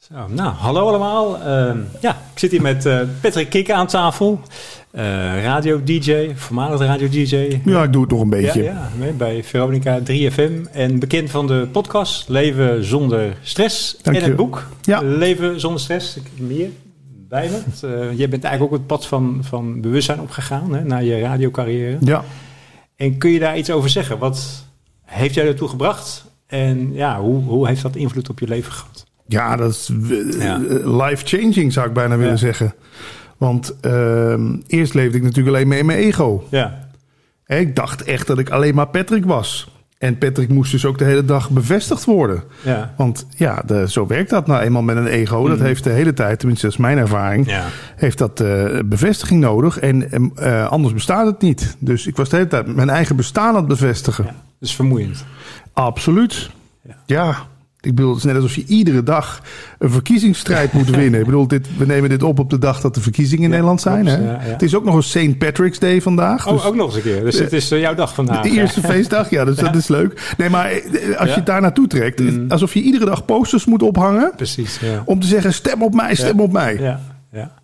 Zo, nou, hallo allemaal. Uh, ja, ik zit hier met uh, Patrick Kikke aan tafel. Uh, radio-dj, voormalig radio-dj. Ja, ik doe het nog een beetje. Ja, ja bij Veronica 3FM. En bekend van de podcast Leven zonder stress. Dank en je. het boek Ja. Leven zonder stress. Ik heb meer bij me. Uh, jij bent eigenlijk ook het pad van, van bewustzijn opgegaan hè, naar je radiocarrière. Ja. En kun je daar iets over zeggen? Wat heeft jij ertoe gebracht? En ja, hoe, hoe heeft dat invloed op je leven gehad? Ja, dat is uh, Ja. life-changing zou ik bijna willen Ja. zeggen. Want ehm, eerst leefde ik natuurlijk alleen maar in mijn ego. Ja, Ik dacht echt dat ik alleen maar Patrick was. En Patrick moest dus ook de hele dag bevestigd worden. ja. Want ja, de, zo werkt dat nou eenmaal met een ego. Dat Mhm. heeft de hele tijd, tenminste dat is mijn ervaring, Ja, heeft dat eh, bevestiging nodig. En eh, anders bestaat het niet. Dus ik was de hele tijd mijn eigen bestaan aan het bevestigen. ja. Dus vermoeiend. Absoluut. Ja. Ik bedoel, het is net alsof je iedere dag een verkiezingsstrijd moet winnen. Ik bedoel, dit, we nemen dit op op de dag dat de verkiezingen in Ja, Nederland zijn. klopt, Hè? ja, ja. Het is ook nog een St. Patrick's Day vandaag. Oh, dus ook nog eens een keer. Dus het is eh, jouw dag vandaag. de eerste feestdag, ja, dus dat is leuk. Nee, maar eh, als je daar naartoe trekt, Mm. alsof je iedere dag posters moet ophangen Precies, ja. om te zeggen: stem op mij, stem op mij. Ja, ja,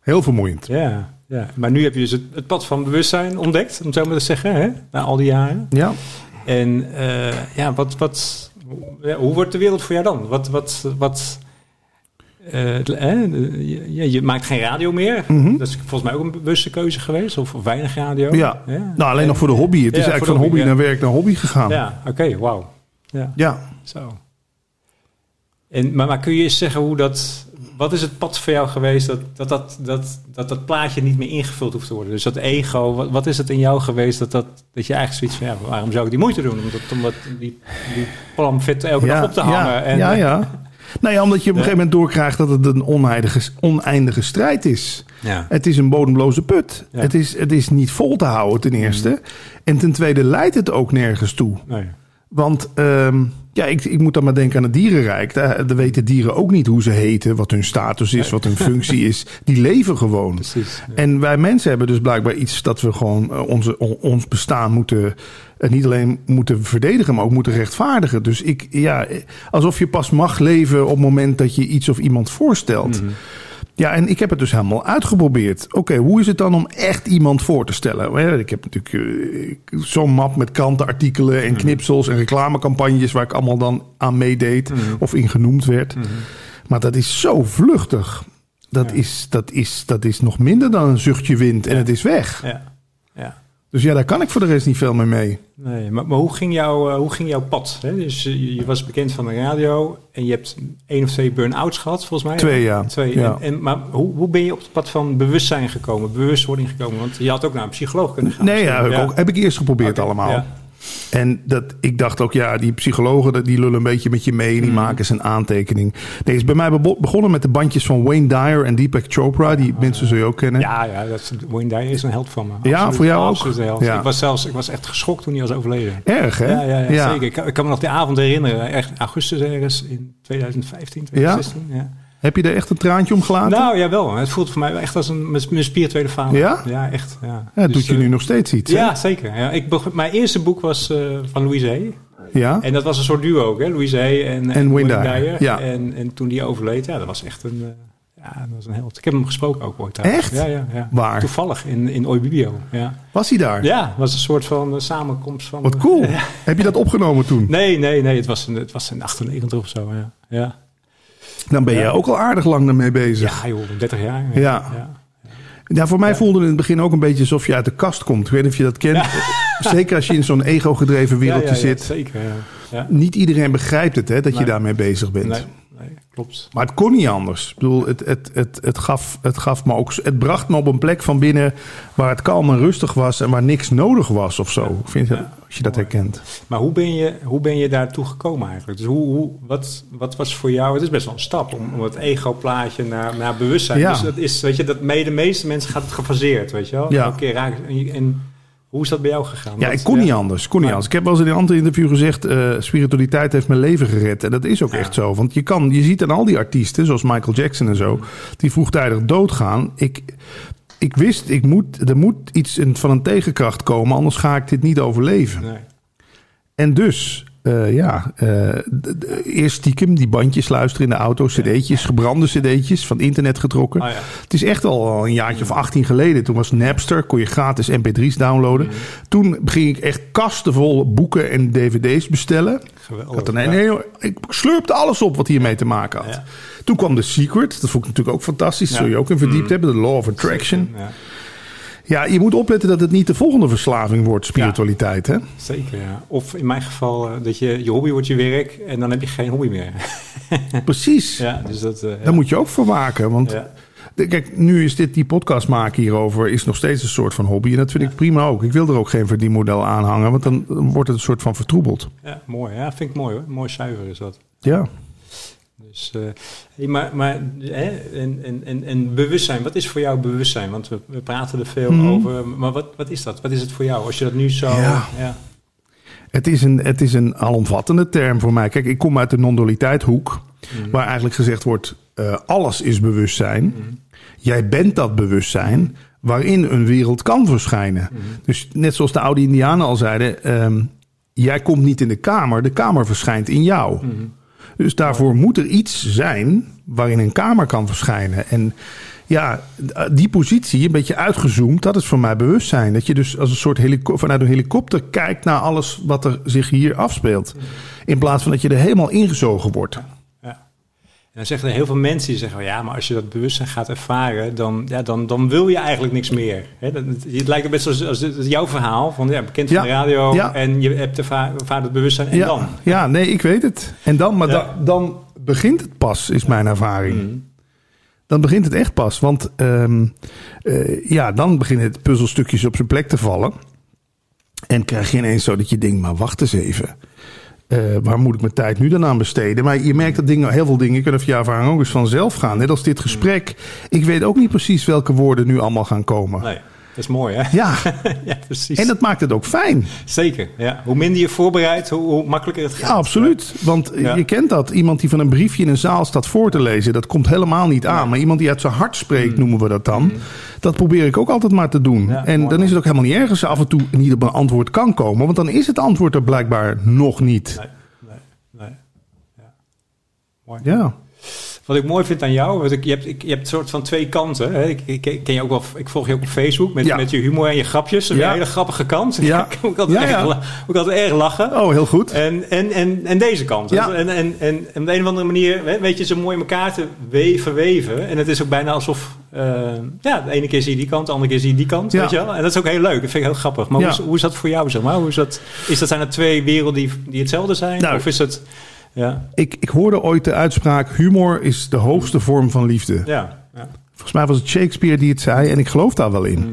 Heel vermoeiend. ja, ja. Maar nu heb je dus het, het pad van bewustzijn ontdekt, om het zo maar te zeggen, hè? na al die jaren. Ja. En eh, ja, wat, wat, ja, hoe wordt de wereld voor jou dan? Wat, wat, wat, eh, je, je- maakt geen radio meer. Mhm. Dat is volgens mij ook een bewuste keuze geweest, of, of weinig radio. Ja. Nou, alleen nog voor de hobby. Het Ja, is eigenlijk van hobby, naar werk naar hobby gegaan. Ja, oké, wauw. Ja, Ja. zo. En, maar, maar kun je eens zeggen hoe dat... Wat is het pad voor jou geweest dat dat, dat, dat, dat, dat plaatje niet meer ingevuld hoeft te worden? Dus dat ego, wat, wat is het in jou geweest dat, dat, dat je eigenlijk zoiets van... Ja, waarom zou ik die moeite doen? Om, dat, om dat, die, die plamfit elke dag op te hangen. Ja, en, ja, ja. Nou ja, omdat je op een gegeven moment doorkrijgt dat het een oneindige, oneindige strijd is. Ja. Het is een bodemloze put. Ja. Het, is, het is niet vol te houden ten eerste. En ten tweede leidt het ook nergens toe. Nee. Want ehm, ja, ik, ik moet dan maar denken aan het dierenrijk. Daar, daar weten dieren ook niet hoe ze heten, wat hun status is, wat hun functie is. Die leven gewoon. Precies. Ja. En wij mensen hebben dus blijkbaar iets dat we gewoon eh, onze, on- ons bestaan moeten. eh, niet alleen moeten verdedigen, maar ook moeten rechtvaardigen. Dus ik, ja, eh, alsof je pas mag leven op het moment dat je iets of iemand voorstelt. Mhm. Ja, en ik heb het dus helemaal uitgeprobeerd. Oké, hoe is het dan om echt iemand voor te stellen? Ik heb natuurlijk eh, zo'n map met krantenartikelen en knipsels en reclamecampagnes waar ik allemaal dan aan meedeed Mhm. of in genoemd werd. Mhm. Maar dat is zo vluchtig. Dat, Ja. is, dat, is, dat is nog minder dan een zuchtje wind en Ja. het is weg. Ja. ja. Dus ja, daar kan ik voor de rest niet veel meer mee. Nee, maar, maar hoe, ging jouw, eh, hoe ging jouw pad? Hè? Dus eh, je, je was bekend van de radio en je hebt één of twee burn-outs gehad, volgens mij. Twee jaar. Twee. Ja. En, en, maar hoe, hoe ben je op het pad van bewustzijn gekomen, bewustwording gekomen? Want je had ook naar een psycholoog kunnen gaan. Nee, ja, heb, ik ook, heb ik eerst geprobeerd allemaal. ja. En dat, ik dacht ook, ja, die psychologen die lullen een beetje met je mee. Die Mhm. maken zijn aantekening. Nee, is bij mij begonnen met de bandjes van Wayne Dyer en Deepak Chopra. Die mensen zul je ook kennen. Ja, ja, dat is, Wayne Dyer is een held van me. Ja, voor jou ook? Ja. Ik was zelfs ik was echt geschokt toen hij was overleden. Erg, hè? Ja, ja, ja, zeker. Ik, kan- ik kan me nog die avond herinneren. Echt augustus ergens in 2015, 2016. Ja. Heb je er echt een traantje om gelaten? Nou, ja wel. Het voelt voor mij echt als een, mijn spirituele vader. Ja? Ja, echt. Ja, ja, dat Dus, doet je eh, nu nog steeds iets, hè? Ja, zeker. Ja, ik mijn eerste boek was eh, van Louise Hay. Ja? En dat was een soort duo ook, hè? Louise Hay en, En Dyer, ja. En, en toen die overleed, ja, dat was echt een, eh, ja, dat was een held. Ik heb hem gesproken ook ooit. trouwens. Echt? Ja, ja, ja. Waar? Toevallig in, in Oibibio. Ja. Was hij daar? ja, het was een soort van eh, samenkomst van... Wat cool. Heb je dat opgenomen toen? Nee, nee, nee. Het was, een, het was in 98 of zo, ja. Ja, Dan ben jij ook al aardig lang ermee bezig. ja joh, 30 jaar. Ja. ja. Voor mij Ja. voelde het in het begin ook een beetje alsof je uit de kast komt. Ik weet niet of je dat kent. Zeker als je in zo'n ego-gedreven wereldje Ja, zit. Zeker, ja. ja. Niet iedereen begrijpt het, hè, dat je daarmee bezig bent. Nee, klopt. Maar het kon niet anders. Ik bedoel, het, het, het, het, gaf, het gaf me ook... Het bracht me op een plek van binnen waar het kalm en rustig was... en waar niks nodig was of zo. Vind je, Ja. Als je dat Mooi. herkent. Maar hoe ben je, hoe ben je daartoe gekomen eigenlijk? Dus hoe, hoe, wat, wat was voor jou... Het is best wel een stap om, om het ego-plaatje naar, naar bewustzijn. Ja. Dus dat is, weet je, dat de meeste mensen gaat het gefaseerd, weet je wel? Ja. Keer raken, en, en hoe is dat bij jou gegaan? Ja, ik kon niet anders. Kon niet anders. Ik heb wel eens in een ander interview gezegd... eh, spiritualiteit heeft mijn leven gered. En dat is ook Ja. echt zo. Want je, kan, je ziet aan al die artiesten, zoals Michael Jackson en zo... die vroegtijdig doodgaan. Ik, ik wist, ik moet, er moet iets van een tegenkracht komen... anders ga ik dit niet overleven. Nee. En dus eh, ja, d- eerst stiekem die bandjes luisteren in de auto, cd'tjes, gebrande cd'tjes van internet getrokken. Oh ja. Het is echt al een jaartje of 18 geleden. Toen was Napster, kon je gratis mp3's downloaden. Toen ging ik echt kasten vol boeken en dvd's bestellen. Geweldig. Ik, hoor, ik slurpte alles op wat hiermee te maken had. Ja. Toen kwam The Secret. Dat vond ik natuurlijk ook fantastisch. Ja. Zul je ook in verdiept hebben. De Law of Attraction. Ja, Ja, je moet opletten dat het niet de volgende verslaving wordt, spiritualiteit. Hè? zeker, ja. Of in mijn geval eh, dat je, je hobby wordt je werk en dan heb je geen hobby meer. Precies. ja, dus dat... eh, ja. Daar moet je ook voor waken. Want Ja. kijk, nu is dit, die podcast maken hierover is nog steeds een soort van hobby. En dat vind ik prima ook. Ik wil er ook geen verdienmodel aan hangen. Want dan wordt het een soort van vertroebeld. Ja, mooi. Ja, vind ik mooi hoor. Mooi zuiver is dat. Ja. Dus, eh, maar, maar hè, en, en, en, en bewustzijn, wat is voor jou bewustzijn? Want we, we praten er veel Mhm. over, maar wat, wat is dat? Wat is het voor jou? Als je dat nu zo... Ja. ja. Het is een, het is een alomvattende term voor mij. Kijk, ik kom uit de non-dualiteit hoek. Waar eigenlijk gezegd wordt, eh, alles is bewustzijn. Jij bent dat bewustzijn waarin een wereld kan verschijnen. Dus net zoals de oude indianen al zeiden... ehm, jij komt niet in de kamer, de kamer verschijnt in jou. Dus daarvoor moet er iets zijn waarin een kamer kan verschijnen. En ja, die positie, een beetje uitgezoomd, dat is voor mij bewustzijn. Dat je dus als een soort vanuit een helikopter kijkt naar alles wat er zich hier afspeelt. In plaats van dat je er helemaal ingezogen wordt. Dan zeggen er heel veel mensen die zeggen, ja, maar als je dat bewustzijn gaat ervaren, dan, ja, dan, dan wil je eigenlijk niks meer. Dat, het, lijkt zoals als het- jouw verhaal, van ja, bekend van Ja. de radio Ja. en je hebt ervaar, ervaart het bewustzijn en ja, dan. ja, nee, ik weet het. En dan, maar da- dan begint het pas, is mijn ervaring. Mhm. Dan begint het echt pas. Want ehm, eh, ja, dan beginnen het puzzelstukjes op zijn plek te vallen. En krijg je ineens zo dat je denkt, maar wacht eens even. Eh, waar moet ik mijn tijd nu dan aan besteden? Maar je merkt dat dingen, heel veel dingen kunnen via ook eens vanzelf gaan. Net als dit gesprek. Ik weet ook niet precies welke woorden nu allemaal gaan komen. Nee, dat is mooi hè? Ja, ja, precies. en dat maakt het ook fijn. Zeker, ja. Hoe minder je voorbereidt, hoe, hoe makkelijker het gaat. Ja, absoluut. Want Ja. je kent dat. Iemand die van een briefje in een zaal staat voor te lezen, dat komt helemaal niet aan. Maar iemand die uit zijn hart spreekt, noemen we dat dan. Dat probeer ik ook altijd maar te doen. Mm. Ja, en mooi. dan is het ook helemaal niet erg als af en toe niet op een antwoord kan komen. Want dan is het antwoord er blijkbaar nog niet. Nee, nee, nee. Ja. Mooi. Ja. Wat ik mooi vind aan jou, want ik, je, hebt, ik, je hebt een soort van twee kanten. Hè? Ik, ik, ken je ook wel, ik volg je ook op Facebook met, Ja. met je humor en je grapjes. Een Ja. hele grappige kant. Ja. ik moet altijd, Ja. Erg, altijd erg lachen. Oh, heel goed. En, en, en, en deze kant. En, en, en, en op de een of andere manier weet je zo mooi in elkaar te we- verweven. En het is ook bijna alsof... eh, ja, de ene keer zie je die kant, de andere keer zie je die kant. Weet je wel? En dat is ook heel leuk. Dat vind ik heel grappig. Maar hoe, is, hoe is dat voor jou, zeg maar? Hoe is dat, is dat zijn er twee werelden die, die hetzelfde zijn? Nou, of is het... Ja, Ik, ik hoorde ooit de uitspraak: humor is de hoogste vorm van liefde. ja, ja. Volgens mij was het Shakespeare die het zei en ik geloof daar wel in. Mhm.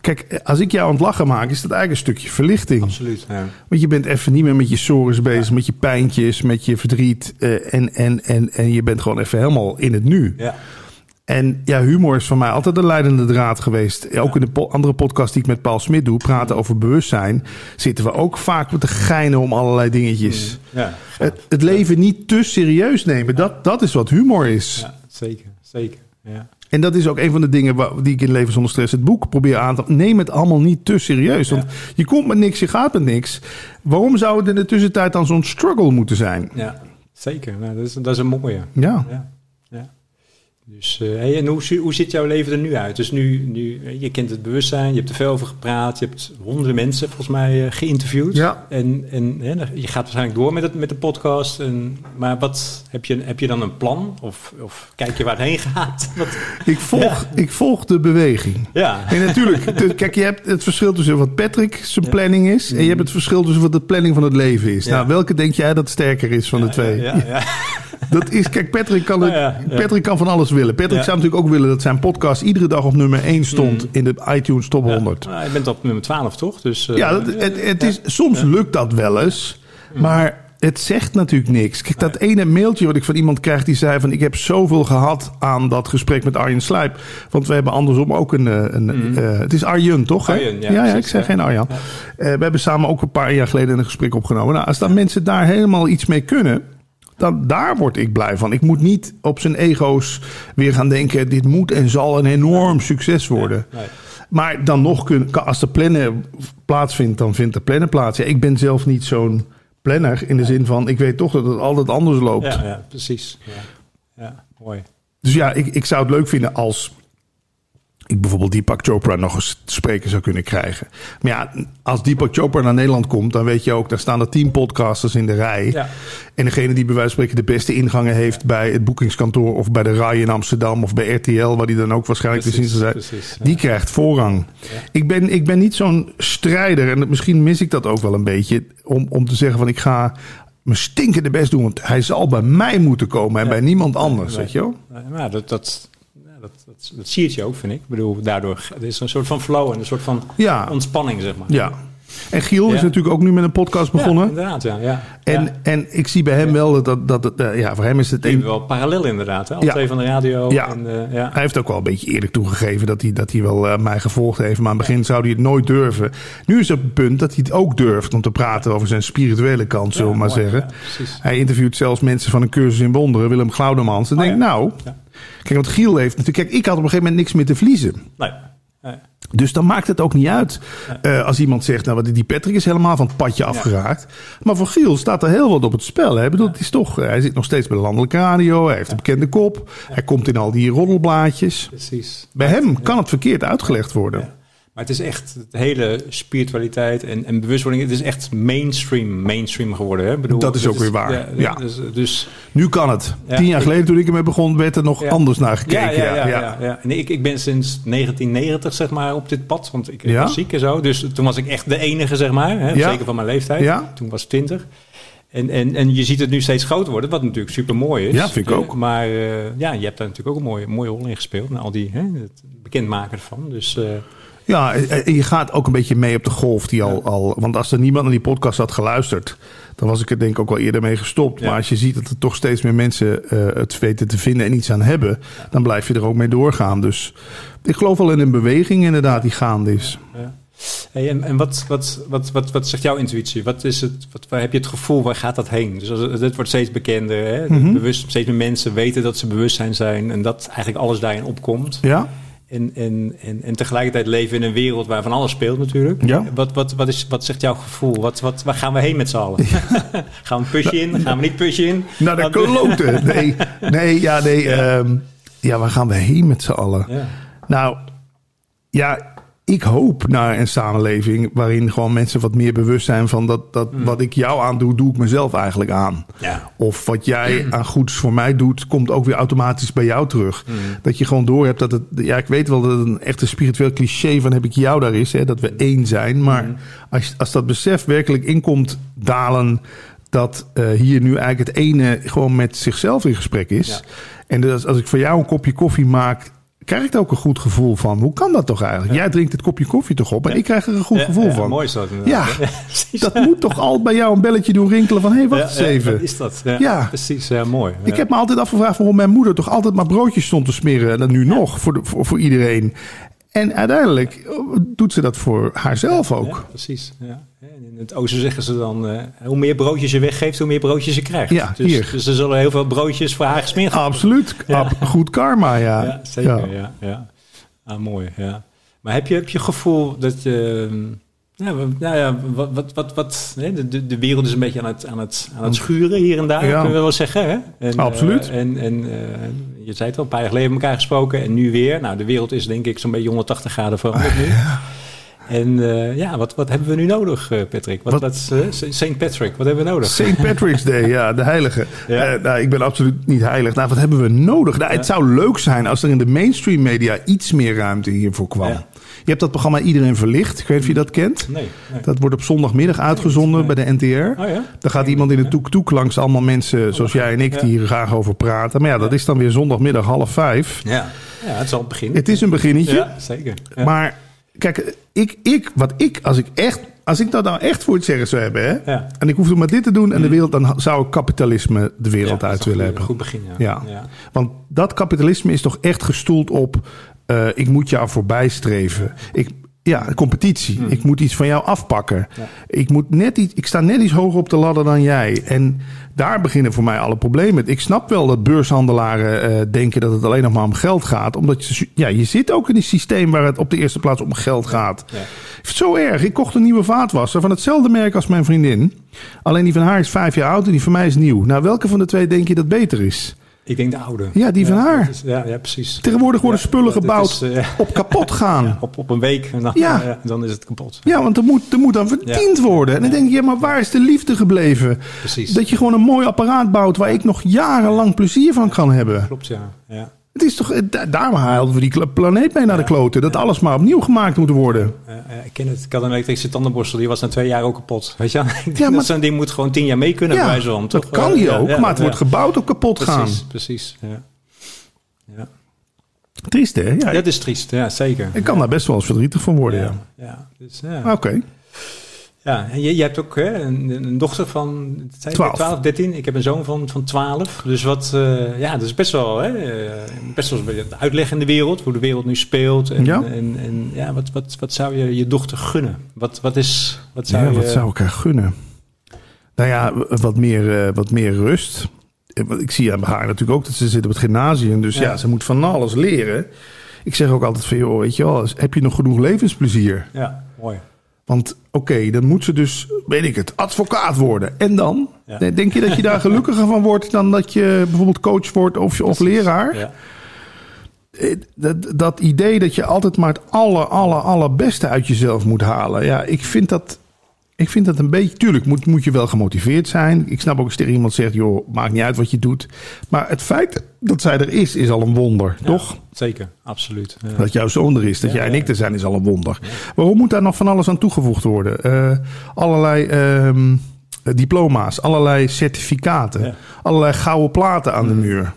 Kijk, als ik jou aan het lachen maak, is dat eigenlijk een stukje verlichting. absoluut. Ja. Want je bent even niet meer met je sores bezig, met je pijntjes, met je verdriet. eh, en, en, en, en je bent gewoon even helemaal in het nu. Ja. En ja, humor is voor mij altijd de leidende draad geweest. Ook in de po- andere podcast die ik met Paul Smit doe, praten over bewustzijn, zitten we ook vaak met te geinen om allerlei dingetjes. Ja, Het, het leven niet te serieus nemen, dat, dat is wat humor is. ja, zeker, zeker. Ja. En dat is ook een van de dingen waar, die ik in Leven zonder stress het boek probeer aan te... Neem het allemaal niet te serieus. Want je komt met niks, je gaat met niks. Waarom zou het in de tussentijd dan zo'n struggle moeten zijn? ja, zeker. Nou, dat, is, dat is een mooie. Ja. Dus, eh, en hoe, hoe ziet jouw leven er nu uit? Dus nu, nu, eh, je kent het bewustzijn, je hebt er veel over gepraat, je hebt honderden mensen volgens mij eh, geïnterviewd. Ja. En, en hè, je gaat waarschijnlijk door met, het, met de podcast. En, maar wat, heb, je, heb je dan een plan? Of, of kijk je waar het heen gaat? Wat, Ik volg, ik volg de beweging. ja. En natuurlijk, de- kijk, je hebt het verschil tussen wat Patrick zijn planning is... en je hebt het verschil tussen wat de planning van het leven is. Nou, welke denk jij dat sterker is van de twee? Ja, ja, Dat is, kijk, Patrick kan, het, ja, ja. Patrick kan van alles willen. Patrick Ja. zou natuurlijk ook willen dat zijn podcast iedere dag op nummer 1 stond... Mm. in de iTunes Top 100. Nou, je bent op nummer 12, toch? Dus, eh, Ja, dat, het, het is, soms lukt dat wel eens. Maar het zegt natuurlijk niks. Kijk, dat ene mailtje wat ik van iemand krijg die zei van... ik heb zoveel gehad aan dat gesprek met Arjen Slijp. Want we hebben andersom ook een... eh, een eh, het is Arjen, toch? Arjen, ja, ja, precies, ik zeg ja. geen Arjan. We hebben samen ook een paar jaar geleden een gesprek opgenomen. Nou, als dan mensen daar helemaal iets mee kunnen... Dan, daar word ik blij van. Ik moet niet op zijn ego's weer gaan denken... dit moet en zal een enorm succes worden. nee. Maar dan nog, kun, als de plannen plaatsvindt, dan vindt de plannen plaats. Ja, ik ben zelf niet zo'n planner. In de zin van, ik weet toch dat het altijd anders loopt. Ja, ja precies. Ja. ja, mooi. Dus ja, ik, ik zou het leuk vinden als ik bijvoorbeeld Deepak Chopra nog eens te spreken zou kunnen krijgen. Maar ja, als Deepak Chopra naar Nederland komt, dan weet je ook, daar staan er tien podcasters in de rij. Ja. En degene die bij wijze van spreken de beste ingangen heeft bij het boekingskantoor of bij de RAI in Amsterdam of bij RTL, waar die dan ook waarschijnlijk te zien Precies, zijn, precies, ja. die krijgt voorrang. Ik, ben, ik ben niet zo'n strijder en misschien mis ik dat ook wel een beetje om, om te zeggen van ik ga mijn stinkende best doen, want hij zal bij mij moeten komen en bij niemand anders, weet je wel? Nee, Maar dat, dat, dat, dat, dat zie je ook, vind ik. Ik bedoel, daardoor er is een soort van flow en een soort van Ja. ontspanning, zeg maar. Ja. En Giel is Ja. natuurlijk ook nu met een podcast Ja, begonnen. inderdaad, ja. ja. En, ja. en ik zie bij hem wel dat, dat, dat eh, ja, voor hem is het een. wel parallel inderdaad. Hè? Al Ja. twee van de radio. Ja. En, eh, ja. Hij heeft ook wel een beetje eerlijk toegegeven dat hij, dat hij wel eh, mij gevolgd heeft. Maar aan het begin zou hij het nooit durven. Nu is het punt dat hij het ook durft om te praten over zijn spirituele kant, zullen we Ja, maar mooi, zeggen. ja, hij interviewt zelfs mensen van een cursus in wonderen, Willem Glaudemans. En Oh, denk ja. nou, Ja. kijk, want Giel heeft natuurlijk, kijk, ik had op een gegeven moment niks meer te verliezen. Nee. Nee. Dus dan maakt het ook niet uit eh, als iemand zegt, nou, die Patrick is helemaal van het padje afgeraakt. Maar voor Giel staat er heel wat op het spel. Hè? Ik bedoel, het is toch, eh, hij zit nog steeds bij de landelijke radio, hij heeft een bekende kop, hij komt in al die roddelblaadjes. Precies. Bij hem kan het verkeerd uitgelegd worden. Maar het is echt de hele spiritualiteit en, en bewustwording. Het is echt mainstream, mainstream geworden. Hè? Bedoel, Dat is het ook weer waar, ja. Dus, dus Nu kan het. Ja, Tien jaar ik- geleden toen ik ermee begon, werd er nog anders naar gekeken. ja, ja, ja. Nee, ik, ik ben sinds 1990 zeg maar op dit pad, want ik, was ziek en zo. Dus toen was ik echt de enige zeg maar, hè? Zeker van mijn leeftijd. Ja. Toen was ik 20. En, en, en je ziet het nu steeds groter worden, wat natuurlijk super mooi is. Ja, vind ik Eh, ook. Maar eh, ja, je hebt daar natuurlijk ook een mooie, mooie rol in gespeeld. En al die, hè, het bekendmaken ervan. Dus eh, Ja, en en je gaat ook een beetje mee op de golf die al, al. Want als er niemand naar die podcast had geluisterd, dan was ik er denk ik ook wel eerder mee gestopt. Ja. Maar als je ziet dat er toch steeds meer mensen eh, het weten te vinden en iets aan hebben, dan blijf je er ook mee doorgaan. Dus ik geloof wel in een beweging inderdaad die gaande is. Ja. Hey, en en wat, wat, wat, wat, wat zegt jouw intuïtie? Wat is het, wat, waar heb je het gevoel, waar gaat dat heen? Dus als, het wordt steeds bekender. Hè? Mhm. Bewust, steeds meer mensen weten dat ze bewustzijn zijn en dat eigenlijk alles daarin opkomt. Ja? En, en, en, en tegelijkertijd leven in een wereld waar van alles speelt natuurlijk. Ja. Wat, wat, wat, is, wat zegt jouw gevoel? Wat, wat, waar gaan we heen met z'n allen? gaan we push in? Gaan we niet push in? Nou, de kloten. Nee, nee, ja, nee. Ja, ja waar gaan we heen met z'n allen? Ja. Nou, ja, ik hoop naar een samenleving waarin gewoon mensen wat meer bewust zijn van dat, dat wat ik jou aandoe, doe ik mezelf eigenlijk aan. Ja. Of wat jij aan goeds voor mij doet, komt ook weer automatisch bij jou terug. Dat je gewoon door hebt dat het. Ja, ik weet wel dat het een echt een spiritueel cliché van heb ik jou daar is, hè, dat we één zijn. Maar als, als dat besef werkelijk inkomt dalen. Dat eh, hier nu eigenlijk het ene gewoon met zichzelf in gesprek is. Ja. En dus als ik voor jou een kopje koffie maak, krijg ik ook een goed gevoel van. Hoe kan dat toch eigenlijk? Jij drinkt het kopje koffie toch op en ik krijg er een goed Ja, gevoel van. Mooi dat Ja, dat moet toch al bij jou een belletje doen rinkelen van... hé, hey, wacht eens even. wat is dat? Ja. Precies, ja, mooi. Ik heb me altijd afgevraagd waarom mijn moeder toch altijd maar broodjes stond te smeren. En dat nu nog, voor, de, voor, voor iedereen. En uiteindelijk eh, doet ze dat voor haarzelf ook. Precies. Ja. En in het oosten zeggen ze dan, eh, hoe meer broodjes je weggeeft, hoe meer broodjes je krijgt. Ja, dus, hier. dus er zullen heel veel broodjes voor haar gesmeerd worden. Absoluut. Ja. Goed karma, ja. Ja, zeker. Ja. Ja. Ah, mooi, ja. Maar heb je, heb je gevoel dat je... ehm, Ja, nou ja, wat, wat, wat, de, de, wereld is een beetje aan het, aan het, aan het schuren hier en daar, Ja. kunnen we wel zeggen. Hè? En, Absoluut. eh, en en eh, je zei het al, een paar jaar geleden met elkaar gesproken en nu weer. Nou, de wereld is denk ik zo'n beetje 180 graden veranderd nu. En eh, ja, wat, wat hebben we nu nodig, eh, Patrick? Wat, Wat- wat, eh, Saint Patrick, wat hebben we nodig? St. Patrick's Day, ja, de heilige. Ja. Nou, ik ben absoluut niet heilig. Nou, wat hebben we nodig? Nou, Het zou leuk zijn als er in de mainstream media iets meer ruimte hiervoor kwam. Ja. Je hebt dat programma Iedereen Verlicht. Ik weet niet of je dat kent. Nee. nee. Dat wordt op zondagmiddag uitgezonden bij de NTR. Oh ja? Dan gaat iemand in de toek-toek langs allemaal mensen zoals jij en ik die hier graag over praten. Maar ja, dat is dan weer zondagmiddag half vijf. Ja. ja, het zal het begin. Het is een beginnetje. Ja, zeker. Maar kijk, ik, ik, wat ik, als ik echt, als ik dat nou echt voor het zeggen zou hebben, hè, Ja. en ik hoefde maar dit te doen en de wereld, dan zou ik kapitalisme de wereld Ja, uit een willen goed- hebben. Goed begin, ja. Ja. Want dat kapitalisme is toch echt gestoeld op, eh, ik moet jou voorbij streven. Ik, ja, competitie. Hmm. Ik moet iets van jou afpakken. Ik, moet net iets, ik sta net iets hoger op de ladder dan jij. En daar beginnen voor mij alle problemen. Ik snap wel dat beurshandelaren eh, denken dat het alleen nog maar om geld gaat. Omdat je, ja, je zit ook in een systeem waar het op de eerste plaats om geld gaat. Ja. Zo erg. Ik kocht een nieuwe vaatwasser van hetzelfde merk als mijn vriendin. Alleen die van haar is vijf jaar oud en die van mij is nieuw. Nou, welke van de twee denk je dat beter is? Ik denk de oude. Ja, die van haar. is- ja, ja, precies. Tegenwoordig worden Ja, spullen gebouwd is, eh, op kapot gaan. op, op een week en dan, Ja. ja, dan is het kapot. Ja, want er moet, er moet dan verdiend worden. En dan denk je, ja, maar waar is de liefde gebleven? Precies. Dat je gewoon een mooi apparaat bouwt waar ik nog jarenlang plezier van kan hebben. Klopt, ja. ja. Het is toch, eh, da- daarom haalden we die planeet mee naar de kloten. Dat alles maar opnieuw gemaakt moet worden. Ik ken het. Ik had een elektrische tandenborstel, die was na twee jaar ook kapot. Weet je? Ja, maar- dat zo'n ding moet gewoon tien jaar mee kunnen bij Ja, wijze van. dat toch? kan die Ja, ook, ja, maar het wordt gebouwd op kapot gaan. Precies, precies. Ja. Ja. Triest hè? Ja, dat is triest. Ja, zeker. ik kan daar best wel eens verdrietig van worden. Ja. ja. ja. Dus, ja. Oké. Ja, en je, je hebt ook hè, een, een dochter van zei je, 12. 12, 13. Ik heb een zoon van, van 12. Dus wat, eh, ja, dat is best wel, hè, eh, best wel uitleg in de wereld, hoe de wereld nu speelt. En, Ja. en, en ja, wat, wat, wat zou je je dochter gunnen? Wat, wat is, wat zou Ja, je... wat zou ik haar gunnen? Nou ja, wat meer, eh, wat meer rust. Ik zie aan haar natuurlijk ook dat ze zit op het gymnasium. Dus ja. Ja. ze moet van alles leren. Ik zeg ook altijd van, joh, weet je wel, heb je nog genoeg levensplezier? Ja, mooi. Want oké, dan moet ze dus, weet ik het, advocaat worden. En dan? Ja. Denk je dat je daar gelukkiger van wordt dan dat je bijvoorbeeld coach wordt of, of leraar? Ja. Eh, Dat, dat idee dat je altijd maar het aller, aller, allerbeste uit jezelf moet halen. Ja, ik vind dat, ik vind dat een beetje... Tuurlijk moet, moet je wel gemotiveerd zijn. Ik snap ook als tegen iemand zegt... joh, maakt niet uit wat je doet. Maar het feit dat zij er is, is al een wonder, Ja, toch? Zeker, absoluut. Ja. Dat jouw zoon er is, dat Ja, jij en ik er zijn, is al een wonder. Waarom moet daar nog van alles aan toegevoegd worden? Eh, allerlei ehm, diploma's, allerlei certificaten, allerlei gouden platen aan de muur.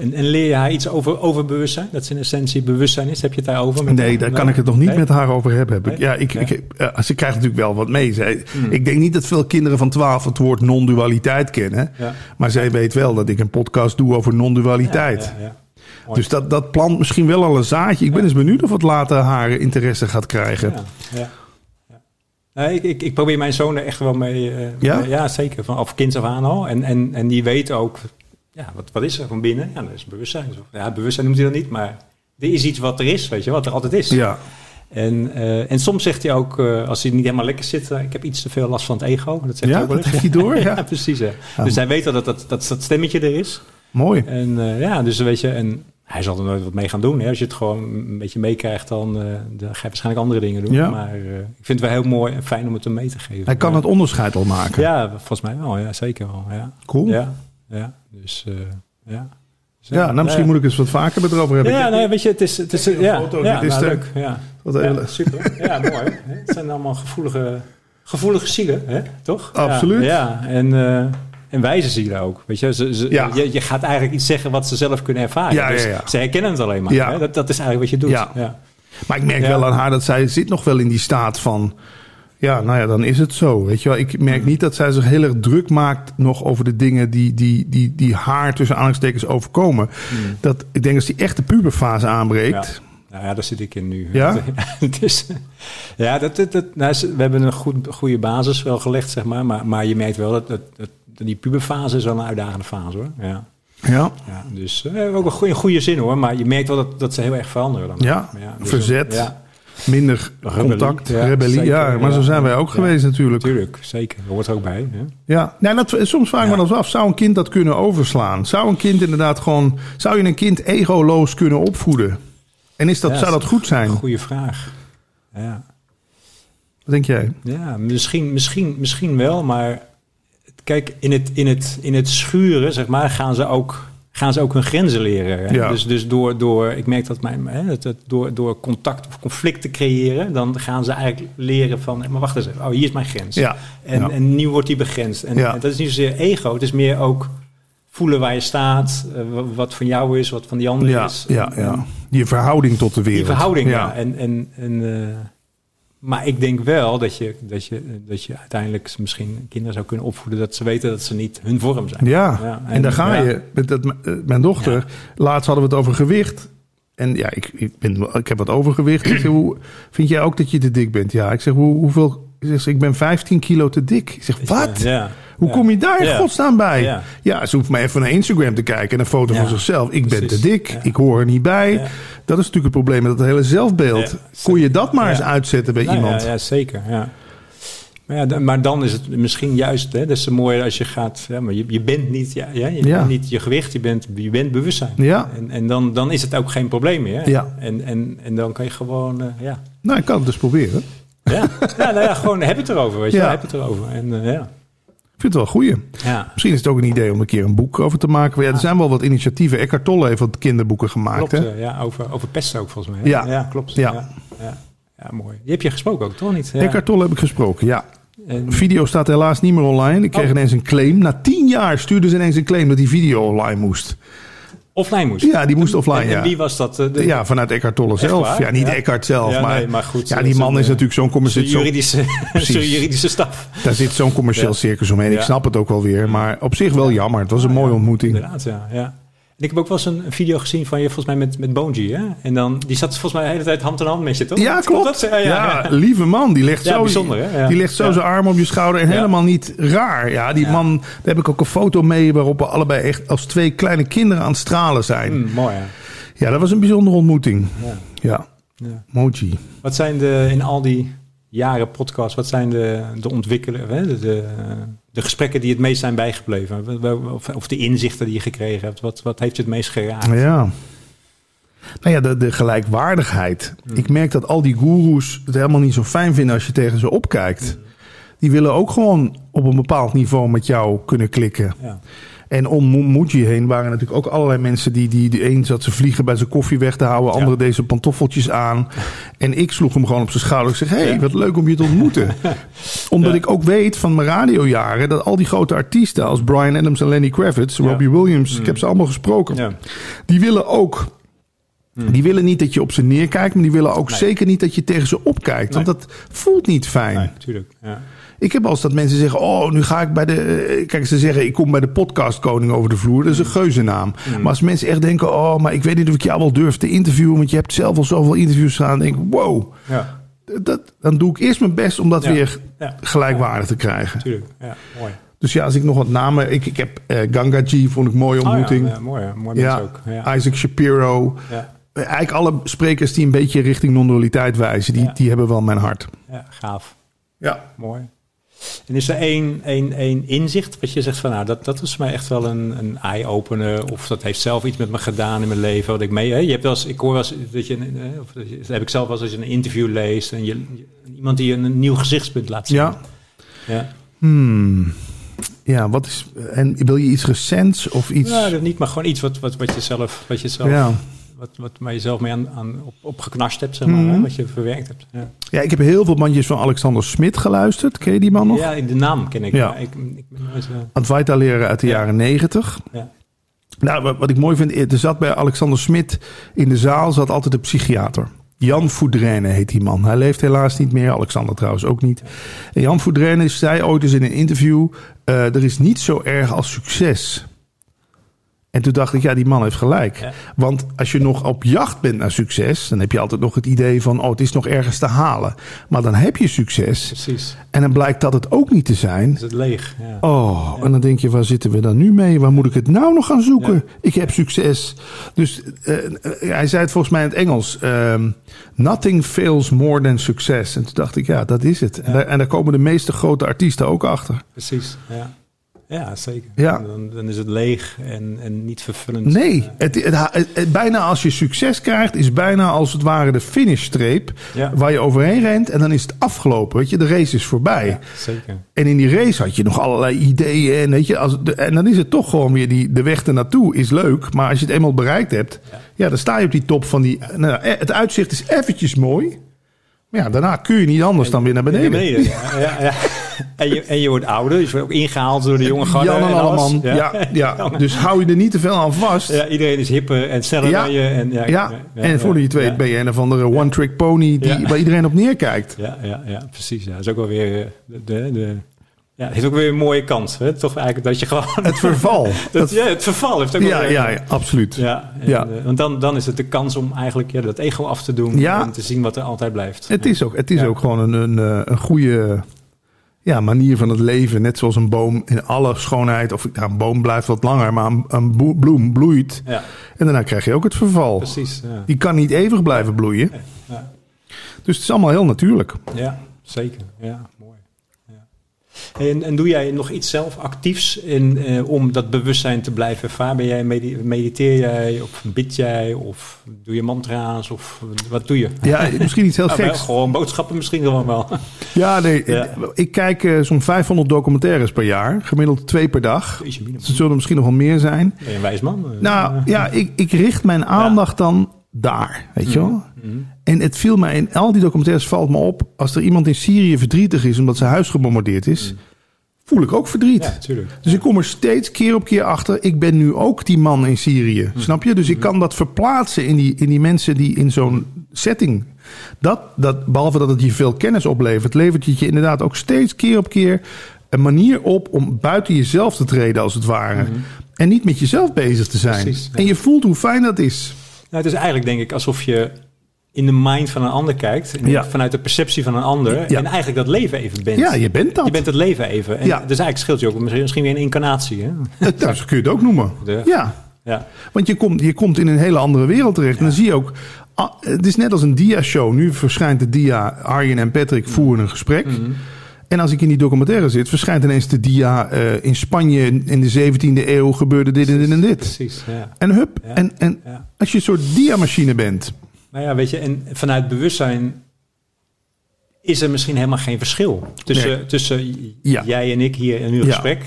En, en leer je haar iets over, over bewustzijn? Dat ze in essentie bewustzijn is? Heb je het daarover? met Nee, haar? daar kan ik het nog niet Nee? met haar over hebben. Heb ik, Nee? ja, ik, Nee? ik, eh, ze krijgt natuurlijk wel wat mee. Zij, Hmm. Ik denk niet dat veel kinderen van 12 het woord non-dualiteit kennen. Ja. Maar zij weet wel dat ik een podcast doe over non-dualiteit. Ja, ja. Dus dat, dat plant misschien wel al een zaadje. Ik ben eens benieuwd of het later haar interesse gaat krijgen. Ja, ja. ja. Nee, ik, ik, ik probeer mijn zoon er echt wel mee. eh, Ja? zeker. Van, of kind af aan al. En, en, en die weet ook, ja, wat, wat is er van binnen? Ja, dat is bewustzijn. Ja, bewustzijn noemt hij dat niet, maar er is iets wat er is, weet je, wat er altijd is. Ja, En, eh, en soms zegt hij ook, eh, als hij niet helemaal lekker zit, eh, ik heb iets te veel last van het ego. Dat zegt Ja, hij ook wel dat heeft hij door, ja. precies. Ja. Dus hij weet al dat dat, dat dat stemmetje er is. mooi. En ja, dus weet je, en hij zal er nooit wat mee gaan doen. Hè. Als je het gewoon een beetje meekrijgt, dan, dan ga je waarschijnlijk andere dingen doen. Ja. Maar ik vind het wel heel mooi en fijn om het hem mee te geven. Hij kan het onderscheid al maken. Ja, volgens mij wel. Ja, zeker wel. Ja, Cool. Ja, ja, ja. dus eh, ja. Dus, nou misschien ja. moet ik eens wat vaker met erover hebben. Ja, nee, weet je, het is, het is ja, foto, ja, dit is nou, leuk. Ja. Wat ja, hele- super. Ja, mooi. Het zijn allemaal gevoelige, gevoelige zielen, hè? toch? Ja, Absoluut. Ja, en, eh, en wijze zielen ook. Weet je? Ze, ze, Ja. je, je gaat eigenlijk iets zeggen wat ze zelf kunnen ervaren. Ja, ja, dus ja. Ze herkennen het alleen maar. Ja. Hè? Dat, dat is eigenlijk wat je doet. Ja. Ja. Maar ik merk Ja. wel aan haar dat zij zit nog wel in die staat van... Ja, nou ja, dan is het zo. Weet je wel, ik merk niet dat zij zich heel erg druk maakt nog over de dingen die, die, die, die haar tussen aanhalingstekens overkomen. Dat, ik denk als die echte puberfase aanbreekt. Nou ja, daar zit ik in nu. Ja? het is, ja, dat, dat, dat, nou, we hebben een goed, goede basis wel gelegd, zeg maar. Maar, maar je merkt wel dat, dat, dat die puberfase is wel een uitdagende fase, hoor. Ja. Ja, Ja, dus eh, ook een goede, goede zin hoor, maar je merkt wel dat, dat ze heel erg veranderen. Dan. Ja, dus, verzet. Ja, minder Rebellie, contact, ja, rebellie. zeker, ja, maar ja. zo zijn wij ook Ja. geweest natuurlijk. natuurlijk, zeker. Dat hoort er ook bij. Hè? Ja, nou, dat, soms vraag ik me Ja. dan eens af, zou een kind dat kunnen overslaan? Zou een kind inderdaad gewoon, zou je een kind egoloos kunnen opvoeden? En is dat, zou dat goed zijn? Goeie vraag. Ja, Wat denk jij? ja misschien, misschien, misschien wel, maar kijk, in het, in, het, in het schuren, zeg maar, gaan ze ook, gaan ze ook hun grenzen leren. Ja. Dus, dus door, door, ik merk dat mijn, hè, dat, door, door contact of conflict te creëren, dan gaan ze eigenlijk leren van, maar wacht eens even, oh, hier is mijn grens. Ja, En, ja. en nu wordt die begrensd. En, dat is niet zozeer ego, het is meer ook voelen waar je staat, eh, wa- wat van jou is, wat van die ander ja, is. ja, ja. Die verhouding tot de wereld. Die verhouding, ja. ja. En, en, en, eh, maar ik denk wel dat je, dat, je, dat je uiteindelijk misschien kinderen zou kunnen opvoeden dat ze weten dat ze niet hun vorm zijn. Ja, Ja, en, en- daar ga ja. je. Met dat, eh, mijn dochter, Ja. laatst hadden we het over gewicht. en ja, ik, ik, ben, ik heb wat overgewicht. Ik zeg, hoe, vind jij ook dat je te dik bent? Ja, ik zeg, hoe, hoeveel... Ik, zeg, ik ben 15 kilo te dik. Ik zeg, wat? Ja. Hoe kom je daar in godsnaam bij? Ja. Ze hoeft maar even naar Instagram te kijken en een foto van zichzelf. Ik ben te dik, ik hoor er niet bij. Dat is natuurlijk het probleem met dat hele zelfbeeld. Kon je dat maar eens uitzetten bij Nou iemand? Ja, ja zeker. Ja. Maar, ja, dan- maar dan is het misschien juist, hè, dat is mooier als je gaat, ja, maar je, je bent niet, ja, ja, je bent niet je gewicht, je bent, je bent bewustzijn. En, en dan, dan is het ook geen probleem meer. En, en, en dan kan je gewoon, eh, ja. Nou, ik kan het dus proberen. Ja. ja, nou ja, gewoon heb het erover, weet je, heb het erover. En eh, ja. Ik vind het wel een goeie. ja, Misschien is het ook een idee om een keer een boek over te maken. Maar ja, er zijn wel wat initiatieven. Eckhart Tolle heeft wat kinderboeken gemaakt. klopt. hè? ja, over, over pesten ook volgens mij. hè. Ja. ja klopt. Ja. Ja. Ja. Ja, mooi. Die heb je gesproken ook, toch niet? Ja. Eckhart Tolle heb ik gesproken, ja. En- Video staat helaas niet meer online. Ik kreeg Oh. ineens een claim. Na tien jaar stuurden ze ineens een claim dat die video online moest. Offline moest. Ja, die moest offline, En, ja. en wie was dat? eh, de- Ja, vanuit Eckhart Tolle zelf. waar? Ja, niet Ja. Eckhart zelf, Ja, maar, nee, maar goed, ja, die man is eh, natuurlijk zo'n commercieel... Zijn juridische, zijn juridische staf. Daar zit zo'n commercieel circus omheen. Ik snap het ook wel weer. Maar op zich wel jammer. Het was een mooie ontmoeting. Inderdaad, ja. ja. Ik heb ook wel eens een, een video gezien van je, volgens mij met, met Bonji, hè? En dan, die zat volgens mij de hele tijd hand in hand met je, toch? Ja, klopt. dat? Ja, ja, Ja, lieve man. Die legt zo. Die legt zo zijn arm op je schouder. En helemaal niet raar. Ja, die man... Daar heb ik ook een foto mee... waarop we allebei echt als twee kleine kinderen aan het stralen zijn. Hm, mooi, hè? Ja, dat was een bijzondere ontmoeting. Ja. Ja, Ja. Moji. Wat zijn de, in al die jaren podcast, wat zijn de, de ontwikkelen, hè? De, de, de gesprekken die het meest zijn bijgebleven? Of, of de inzichten die je gekregen hebt? Wat, wat heeft je het meest geraakt? Ja. Nou ja, de, de gelijkwaardigheid. Hmm. Ik merk dat al die goeroes het helemaal niet zo fijn vinden als je tegen ze opkijkt. Hmm. Die willen ook gewoon op een bepaald niveau met jou kunnen klikken. Ja. En om Moji heen waren natuurlijk ook allerlei mensen die, die de een zat ze vliegen bij zijn koffie weg te houden, andere zijn pantoffeltjes aan. En ik sloeg hem gewoon op zijn schouder. Ik zeg, hey, Ja. wat leuk om je te ontmoeten. Omdat Ja. ik ook weet van mijn radiojaren dat al die grote artiesten als Brian Adams en Lenny Kravitz. Robbie Williams, ik heb ze allemaal gesproken. Die willen ook. Die willen niet dat je op ze neerkijkt, maar die willen ook Nee. zeker niet dat je tegen ze opkijkt. Want dat voelt niet fijn. Nee, tuurlijk. Ja. Ik heb eens dat mensen zeggen: Oh, nu ga ik bij de. eh, Kijk, ze zeggen: Ik kom bij de podcast Koning over de vloer. Dat is een geuzennaam. Maar als mensen echt denken: Oh, maar ik weet niet of ik jou wel durf te interviewen. Want je hebt zelf al zoveel interviews gedaan. Dan denk ik: Wow. Ja. Dat, dan doe ik eerst mijn best om dat Ja. weer Ja. gelijkwaardig te krijgen. Tuurlijk. Ja, mooi. Dus ja, als ik nog wat namen. Ik, ik heb eh, Ganga G, vond ik een mooie ontmoeting. Oh, ja, ja, mooi, mooi ja, ook. Ja. Isaac Shapiro. Ja. Eigenlijk alle sprekers die een beetje richting non-dualiteit wijzen, die, die hebben wel mijn hart. ja, gaaf. Ja. Mooi. En is er één, één, één inzicht wat je zegt van nou, dat, dat is voor mij echt wel een, een eye-opener. Of dat heeft zelf iets met me gedaan in mijn leven. Wat ik mee. Hè? Je hebt wel eens, ik hoor wel eens dat je, eh, of dat je- dat heb ik zelf wel eens als je een interview leest en je, je- iemand die een, een nieuw gezichtspunt laat zien. Ja. Ja. Hmm. Ja, wat is. En wil je iets recents of iets. Nou, dat niet, maar gewoon iets wat, wat, wat je zelf, wat je zelf, ja. Wat, wat waar je zelf mee aan, aan op, op geknast hebt, zeg maar, Mhm. hè? wat je verwerkt hebt. Ja. ja, ik heb heel veel bandjes van Alexander Smit geluisterd. Ken je die man nog? ja, de naam ken ik. Ja. Ik, ik ben nooit, eh, Advaita leren uit de Ja. jaren negentig. ja. Nou, wat, ik mooi vind, er zat bij Alexander Smit in de zaal zat altijd een psychiater. Jan Foudrenne heet die man. Hij leeft helaas niet meer. Alexander trouwens ook niet. En Jan Foudrenne zei ooit eens in een interview... eh, er is niet zo erg als succes. En toen dacht ik, ja, die man heeft gelijk. Ja. Want als je nog op jacht bent naar succes... dan heb je altijd nog het idee van... oh, het is nog ergens te halen. Maar dan heb je succes... Precies. en dan blijkt dat het ook niet te zijn... Is het leeg? Ja. Oh, en dan denk je, waar zitten we dan nu mee? Waar moet ik het nou nog gaan zoeken? Ik heb succes. Dus eh, eh, hij zei het volgens mij in het Engels. ehm, Nothing fails more than success. En toen dacht ik, ja, dat is het. En, daar, en daar komen de meeste grote artiesten ook achter. Precies, ja. Ja, zeker. Ja. Dan, dan is het leeg en, en niet vervullend. Nee, Eh, het, het, het- het- bijna als je succes krijgt, is bijna als het ware de finishstreep Ja. waar je overheen rent. En dan is het afgelopen. Weet je, de race is voorbij. ja, zeker. En in die race had je nog allerlei ideeën. En, weet je, als, de- en dan is het toch gewoon weer die, de weg ernaartoe is leuk. Maar als je het eenmaal bereikt hebt, ja. dan sta je op die top van die. Nou, eh, het uitzicht is eventjes mooi. Maar ja, daarna kun je niet anders dan weer naar beneden. ja, ja. En, je, en je wordt ouder, dus je wordt ook ingehaald door de jonge garde. Jan en alles. Alleman. Ja, ja, dus hou je er niet te veel aan vast. Ja, iedereen is hipper en sneller dan je. En, ja, Ja, en het weet ja. ben je een of andere one-trick pony die, waar iedereen op neerkijkt. Ja, ja, ja, precies. Ja. Dat is ook wel weer eh, de, de, de, Ja, het heeft ook weer een mooie kant. Hè? Toch eigenlijk dat je gewoon... Het verval. dat, ja, het verval heeft ook ja, wel... ja, ja, absoluut. Ja, en, Ja. eh, want dan, dan is het de kans om eigenlijk ja, dat ego af te doen Ja. en te zien wat er altijd blijft. Het is ook, het is ook gewoon een, een, eh, een goede ja, manier van het leven. Net zoals een boom in alle schoonheid. Of ja, een boom blijft wat langer, maar een, een bloem bloeit. Ja, En daarna krijg je ook het verval. precies. Ja. Die kan niet eeuwig blijven bloeien. Ja. Dus het is allemaal heel natuurlijk. Ja, zeker. Ja. En, en doe jij nog iets zelf actiefs in, eh, om dat bewustzijn te blijven ervaren? Ben jij, medi- mediteer jij of bid jij of doe je mantra's of wat doe je? Ja, misschien iets heel Ah, geks. gewoon boodschappen misschien gewoon wel. Ja, nee, Ja. ik kijk eh, zo'n 500 documentaires per jaar. Gemiddeld twee per dag. Er zullen misschien nog wel meer zijn. Ben je een wijs man? Nou ja, ik, ik richt mijn aandacht dan daar, weet je wel. mhm. En het viel mij in al die documentaires valt me op... als er iemand in Syrië verdrietig is omdat zijn huis gebombardeerd is... voel ik ook verdriet. Ja. Dus ik kom er steeds keer op keer achter. Ik ben nu ook die man in Syrië. Snap je? Dus ik kan dat verplaatsen in die, in die mensen die in zo'n setting. Dat, dat, behalve dat het je veel kennis oplevert, levert het je inderdaad ook steeds keer op keer een manier op om buiten jezelf te treden, als het ware. En niet met jezelf bezig te zijn. Precies, ja. En je voelt hoe fijn dat is. Nou, het is eigenlijk denk ik alsof je in de mind van een ander kijkt. Ja. Vanuit de perceptie van een ander. Ja. En eigenlijk dat leven even bent. Ja, je bent dat. Je bent het leven even. En Ja. Dus eigenlijk scheelt je ook misschien, misschien weer een incarnatie. Hè? Zo kun je het ook noemen. De- Ja. Ja. Want je komt, je komt in een hele andere wereld terecht. En dan zie je ook... ah, het is net als een dia-show. Nu verschijnt de dia... Arjen en Patrick voeren een gesprek. Mhm. En als ik in die documentaire zit... verschijnt ineens de dia... eh, in Spanje in de 17e eeuw gebeurde dit en dit en dit. Precies, ja. En hup. Ja. En, en ja. als je een soort dia-machine bent... Nou ja, weet je, en vanuit bewustzijn is er misschien helemaal geen verschil tussen, Nee. tussen jij en ik hier in uw gesprek.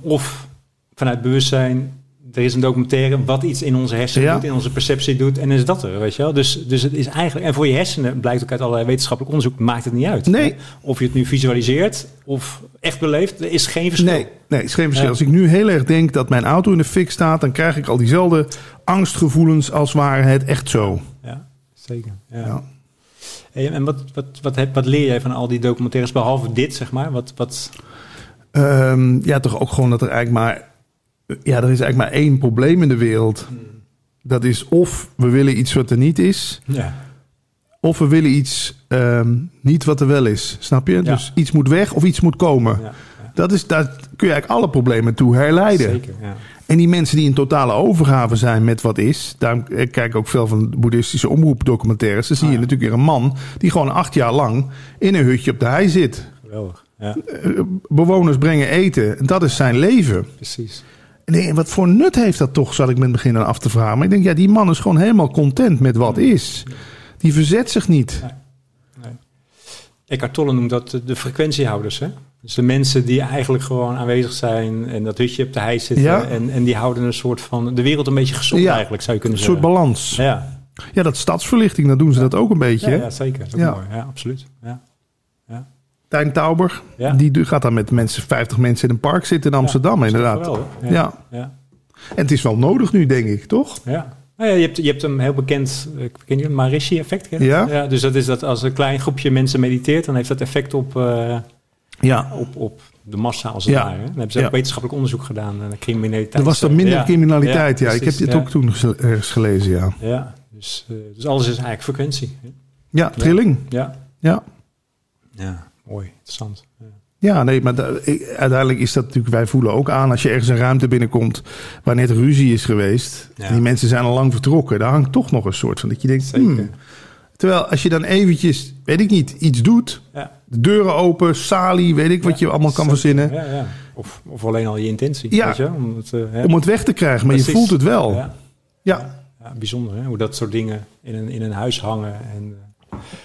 Of vanuit bewustzijn, er is een documentaire wat iets in onze hersenen Ja. doet, in onze perceptie doet, en is dat er, weet je wel. Dus, dus het is eigenlijk, en voor je hersenen blijkt ook uit allerlei wetenschappelijk onderzoek, maakt het niet uit. Nee. hè? Of je het nu visualiseert of echt beleeft, er is geen verschil. Nee, nee, is geen verschil. Ja. Als ik nu heel erg denk dat mijn auto in de fik staat... dan krijg ik al diezelfde angstgevoelens als ware het echt zo. Ja, zeker. Ja. En wat, wat, wat, wat leer jij van al die documentaires, behalve dit, zeg maar? Wat, wat, Ehm, ja, toch ook gewoon dat er eigenlijk maar... Ja, er is eigenlijk maar één probleem in de wereld. Dat is of we willen iets wat er niet is... ja. of we willen iets ehm, niet wat er wel is. Snap je? Ja. Dus iets moet weg of iets moet komen. Ja, Dat is, daar kun je eigenlijk alle problemen toe herleiden. zeker. Ja. En die mensen die in totale overgave zijn met wat is... daarom kijk ik ook veel van boeddhistische omroepdocumentaires... dan zie je Ah, natuurlijk weer een man die gewoon acht jaar lang... in een hutje op de hei zit. Geweldig. Ja, Eh, Bewoners brengen eten. En dat is zijn leven. precies. Nee, en wat voor nut heeft dat toch, zat ik met het begin aan af te vragen. Maar ik denk, ja, die man is gewoon helemaal content met wat is. Die verzet zich niet. Nee. Eckhart Tolle noemt dat de, de frequentiehouders. Hè? Dus de mensen die eigenlijk gewoon aanwezig zijn en dat hutje op de hei zitten. Ja. En, en die houden een soort van de wereld een beetje gezond Ja. eigenlijk, zou je Een kunnen soort zeggen. balans. Ja. Ja, dat stadsverlichting, dan doen ze dat ook een beetje. Ja, zeker. Dat is mooi. Ja, absoluut. Ja. Tijn Tauber, Ja. die gaat dan met mensen, 50 mensen in een park zitten in Amsterdam, Ja, inderdaad. Ja. Ja. Ja. En het is wel nodig nu, denk ik, toch? Ja. Nou ja, je, hebt, je hebt hem heel bekend, eh, ken je het je Ja. ja. Dus dat is dat als een klein groepje mensen mediteert, dan heeft dat effect op, eh, Ja. op, op de massa als het Ja. ware. Dan hebben ze Ja. ook wetenschappelijk onderzoek gedaan naar criminaliteit. Er was dan minder Ja. criminaliteit, ja. ik heb ja. ook toen ergens gelezen, ja. Ja, dus, eh, dus alles is eigenlijk frequentie. Ja, trilling. Ja. Ja. Ja, mooi, interessant. Ja. Ja, nee, maar uiteindelijk is dat natuurlijk... Wij voelen ook aan als je ergens een ruimte binnenkomt... waar net ruzie is geweest... Ja. en die mensen zijn al lang vertrokken... daar hangt toch nog een soort van... dat je denkt, Zeker. hmm. Terwijl als je dan eventjes, weet ik niet, iets doet... Ja. de deuren open, salie, weet ik wat je allemaal kan Zeker. verzinnen... Ja, ja. Of, of alleen al je intentie. Ja. Weet je, om het, eh, hè. om het weg te krijgen, maar je voelt het wel. Ja, Ja. bijzonder hè? hoe dat soort dingen in een, in een huis hangen. En, eh,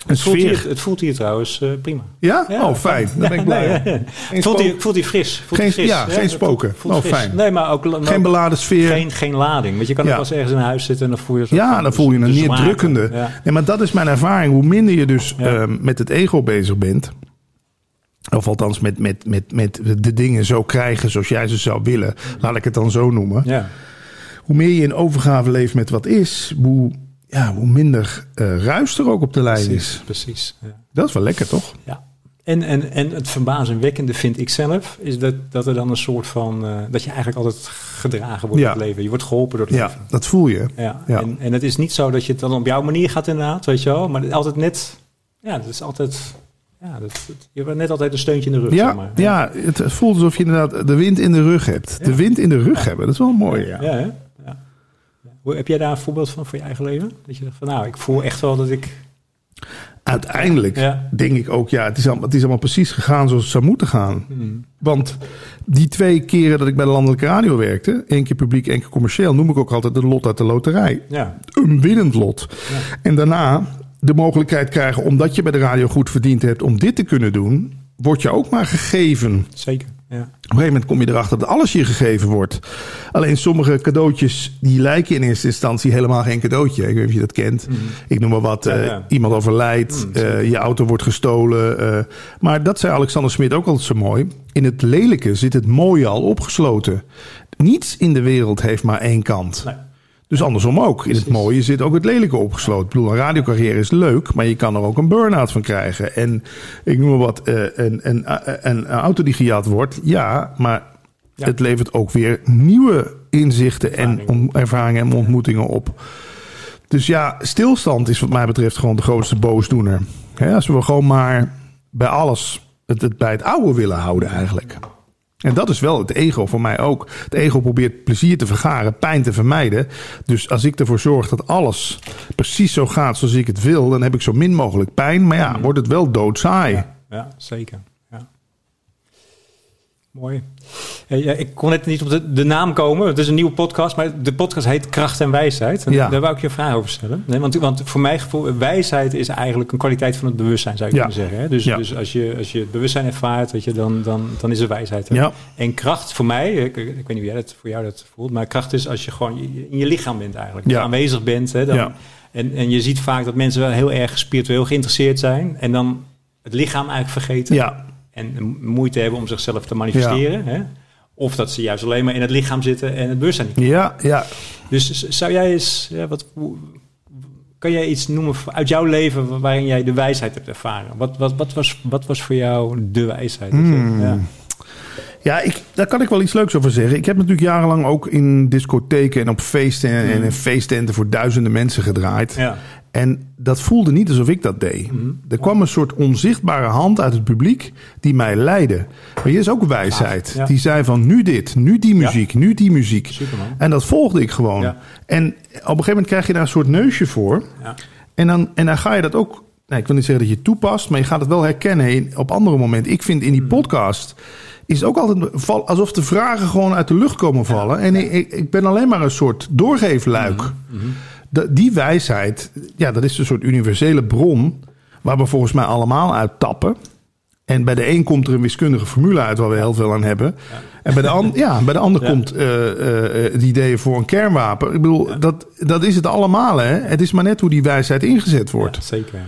het, voelt hier, het voelt hier trouwens eh, prima. Ja? Ja, Oh, fijn. Dan ben ik blij. Nee, voelt, hier, voelt hier fris. Voelt Geen- fris. ja, geen spoken. voelt Oh, fris. fijn. Nee, maar ook, maar Geen beladen sfeer. geen, geen lading. Want je kan Ja. ook wel eens ergens in huis zitten en dan voel je... Ja, dan voel je een meer zwaarte. drukkende. Ja. Nee, maar dat is mijn ervaring. Hoe minder je dus Ja. ehm, met het ego bezig bent. Of althans met, met, met, met de dingen zo krijgen zoals jij ze zou willen. Laat ik het dan zo noemen. Ja. Hoe meer je in overgave leeft met wat is. Hoe, ja, hoe minder eh ruis er ook op de lijn Precies, is. precies. Ja. Dat is wel lekker toch? ja. En, en, en het verbazingwekkende vind ik zelf, is dat, dat er dan een soort van, eh, dat je eigenlijk altijd gedragen wordt Ja. in het leven. Je wordt geholpen door het Ja, leven. dat voel je. Ja. Ja. En, en het is niet zo dat je het dan op jouw manier gaat inderdaad, weet je wel. Maar altijd net, ja, dat is altijd, ja, dat, je hebt net altijd een steuntje in de rug, zeg Ja, maar. ja, het voelt alsof je inderdaad de wind in de rug hebt. De Ja. wind in de rug hebben, dat is wel mooi. Ja. Ja, ja. Hoe, heb jij daar een voorbeeld van voor je eigen leven? Dat je dacht van, nou, ik voel echt wel dat ik... Uiteindelijk Ja. denk ik ook, ja, het is, allemaal, het is allemaal precies gegaan zoals het zou moeten gaan. Hmm. Want die twee keren dat ik bij de landelijke radio werkte, één keer publiek, één keer commercieel, noem ik ook altijd de lot uit de loterij. Ja, Een winnend lot. Ja. En daarna de mogelijkheid krijgen, omdat je bij de radio goed verdiend hebt, om dit te kunnen doen, wordt je ook maar gegeven. zeker. Ja. Op een gegeven moment kom je erachter dat alles je gegeven wordt. Alleen sommige cadeautjes die lijken in eerste instantie helemaal geen cadeautje. Ik weet niet of je dat kent. Ik noem maar wat. Ja, eh, iemand overlijdt, Mm, eh, je auto wordt gestolen. eh. maar dat zei Alexander Smit ook altijd zo mooi. In het lelijke zit het mooie al opgesloten. Niets in de wereld heeft maar één kant. Nee. Dus andersom ook. In het mooie zit ook het lelijke opgesloten. Ik bedoel, een radiocarrière is leuk, maar je kan er ook een burn-out van krijgen. En ik noem maar wat, eh, een, een, auto die gejat wordt, ja, maar Ja. het levert ook weer nieuwe inzichten en Ervaringen. en ontmoetingen op. Dus ja, stilstand is wat mij betreft gewoon de grootste boosdoener. Als we gewoon maar bij alles het, het bij het oude willen houden eigenlijk. En dat is wel het ego voor mij ook. Het ego probeert plezier te vergaren, pijn te vermijden. Dus als ik ervoor zorg dat alles precies zo gaat zoals ik het wil, dan heb ik zo min mogelijk pijn. Maar ja, wordt het wel doodsaai. Ja, ja, zeker. Mooi. Ja, ik kon net niet op de, de naam komen. Het is een nieuwe podcast, maar de podcast heet Kracht en Wijsheid. En Ja. Daar wou ik je een vraag over stellen. Nee, want, want voor mijn gevoel, wijsheid is eigenlijk een kwaliteit van het bewustzijn, zou je Ja. kunnen zeggen. Hè? Dus, Ja. dus als, je, als je het bewustzijn ervaart, weet je, dan, dan, dan is er wijsheid. Hè? En kracht voor mij, ik, ik weet niet hoe jij dat voor jou dat voelt, maar kracht is als je gewoon in je lichaam bent eigenlijk. Aanwezig bent. Hè, dan, en, en je ziet vaak dat mensen wel heel erg spiritueel geïnteresseerd zijn en dan het lichaam eigenlijk vergeten. ja, En moeite hebben om zichzelf te manifesteren. Hè? Of dat ze juist alleen maar in het lichaam zitten en het bewustzijn niet. ja, ja. Dus zou jij eens, ja, wat, kan jij iets noemen uit jouw leven waarin jij de wijsheid hebt ervaren? Wat, wat, wat, was, wat was voor jou de wijsheid? Hmm. Ja. Ja, ik, daar kan ik wel iets leuks over zeggen. Ik heb natuurlijk jarenlang ook in discotheken en op feesten en, en in feesttenten voor duizenden mensen gedraaid. Ja. En dat voelde niet alsof ik dat deed. Mhm. Er kwam een soort onzichtbare hand uit het publiek die mij leidde. Maar hier is ook wijsheid. Ah, ja. Die zei van nu dit, nu die muziek, nu die muziek. Superman. En dat volgde ik gewoon. En op een gegeven moment krijg je daar een soort neusje voor. En dan, en dan ga je dat ook. Nou, ik wil niet zeggen dat je het toepast, maar je gaat het wel herkennen in- op andere momenten. Ik vind in die podcast is ook altijd alsof de vragen gewoon uit de lucht komen vallen. En ik, ik ben alleen maar een soort doorgeefluik. De- die wijsheid, ja, dat is een soort universele bron waar we volgens mij allemaal uit tappen. En bij de een komt er een wiskundige formule uit waar we heel veel aan hebben. En bij de, an, ja, bij de ander Ja. komt eh, eh, eh, het idee voor een kernwapen. Ik bedoel, dat, dat is het allemaal. Hè? Het is maar net hoe die wijsheid ingezet wordt. Zeker.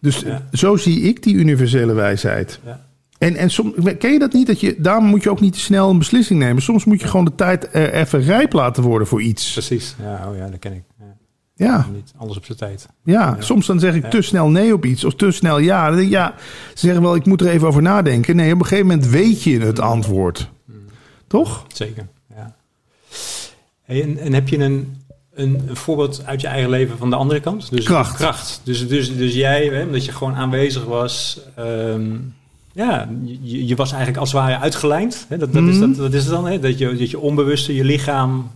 Dus zo zie ik die universele wijsheid. Ja. En, en soms, ken je dat niet? Dat je, daarom moet je ook niet te snel een beslissing nemen. Soms moet je gewoon de tijd even rijp laten worden voor iets. Precies. Ja, oh ja, dat ken ik. Ja. Niet alles op zijn tijd. ja. soms dan zeg ik te snel nee op iets of te snel ja. Dan denk ik, ja. Ze zeggen wel, ik moet er even over nadenken. Nee, op een gegeven moment weet je het antwoord. Toch? Zeker. Ja. Hey, en, en heb je een, een, een voorbeeld uit je eigen leven van de andere kant? Dus Kracht. Kracht. Dus, dus, dus jij, hè, omdat je gewoon aanwezig was. ehm, ja, je, je was eigenlijk als het ware uitgelijnd. Hè? Dat, dat, is, Mhm. dat, dat is het dan. Hè? Dat, je, dat je onbewuste, je lichaam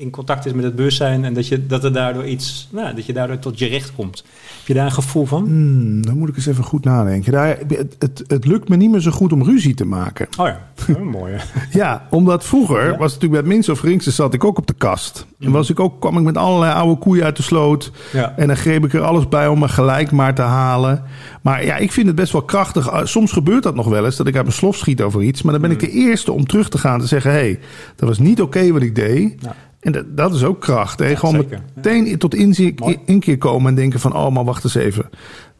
in contact is met het bewustzijn. En dat, je, dat er daardoor iets, nou, dat je daardoor tot je recht komt. Heb je daar een gevoel van? Hmm, dan moet ik eens even goed nadenken. Daar, het, het, het lukt me niet meer zo goed om ruzie te maken. Oh ja, mooi. Ja, omdat vroeger Ja. was het natuurlijk bij het minste of geringste zat ik ook op de kast. En was ik ook, kwam ik met allerlei oude koeien uit de sloot. Ja. En dan greep ik er alles bij om me gelijk maar te halen. Maar ja, ik vind het best wel krachtig. Uh, Soms gebeurt dat nog wel eens, dat ik uit mijn slof schiet over iets. Maar dan ben ik de eerste om terug te gaan te zeggen... hé, hey, dat was niet oké wat ik deed. Ja. En dat, dat is ook kracht. Hè? Gewoon zeker. meteen tot inzicht, Mooi. inkeer komen en denken van... oh, maar wacht eens even.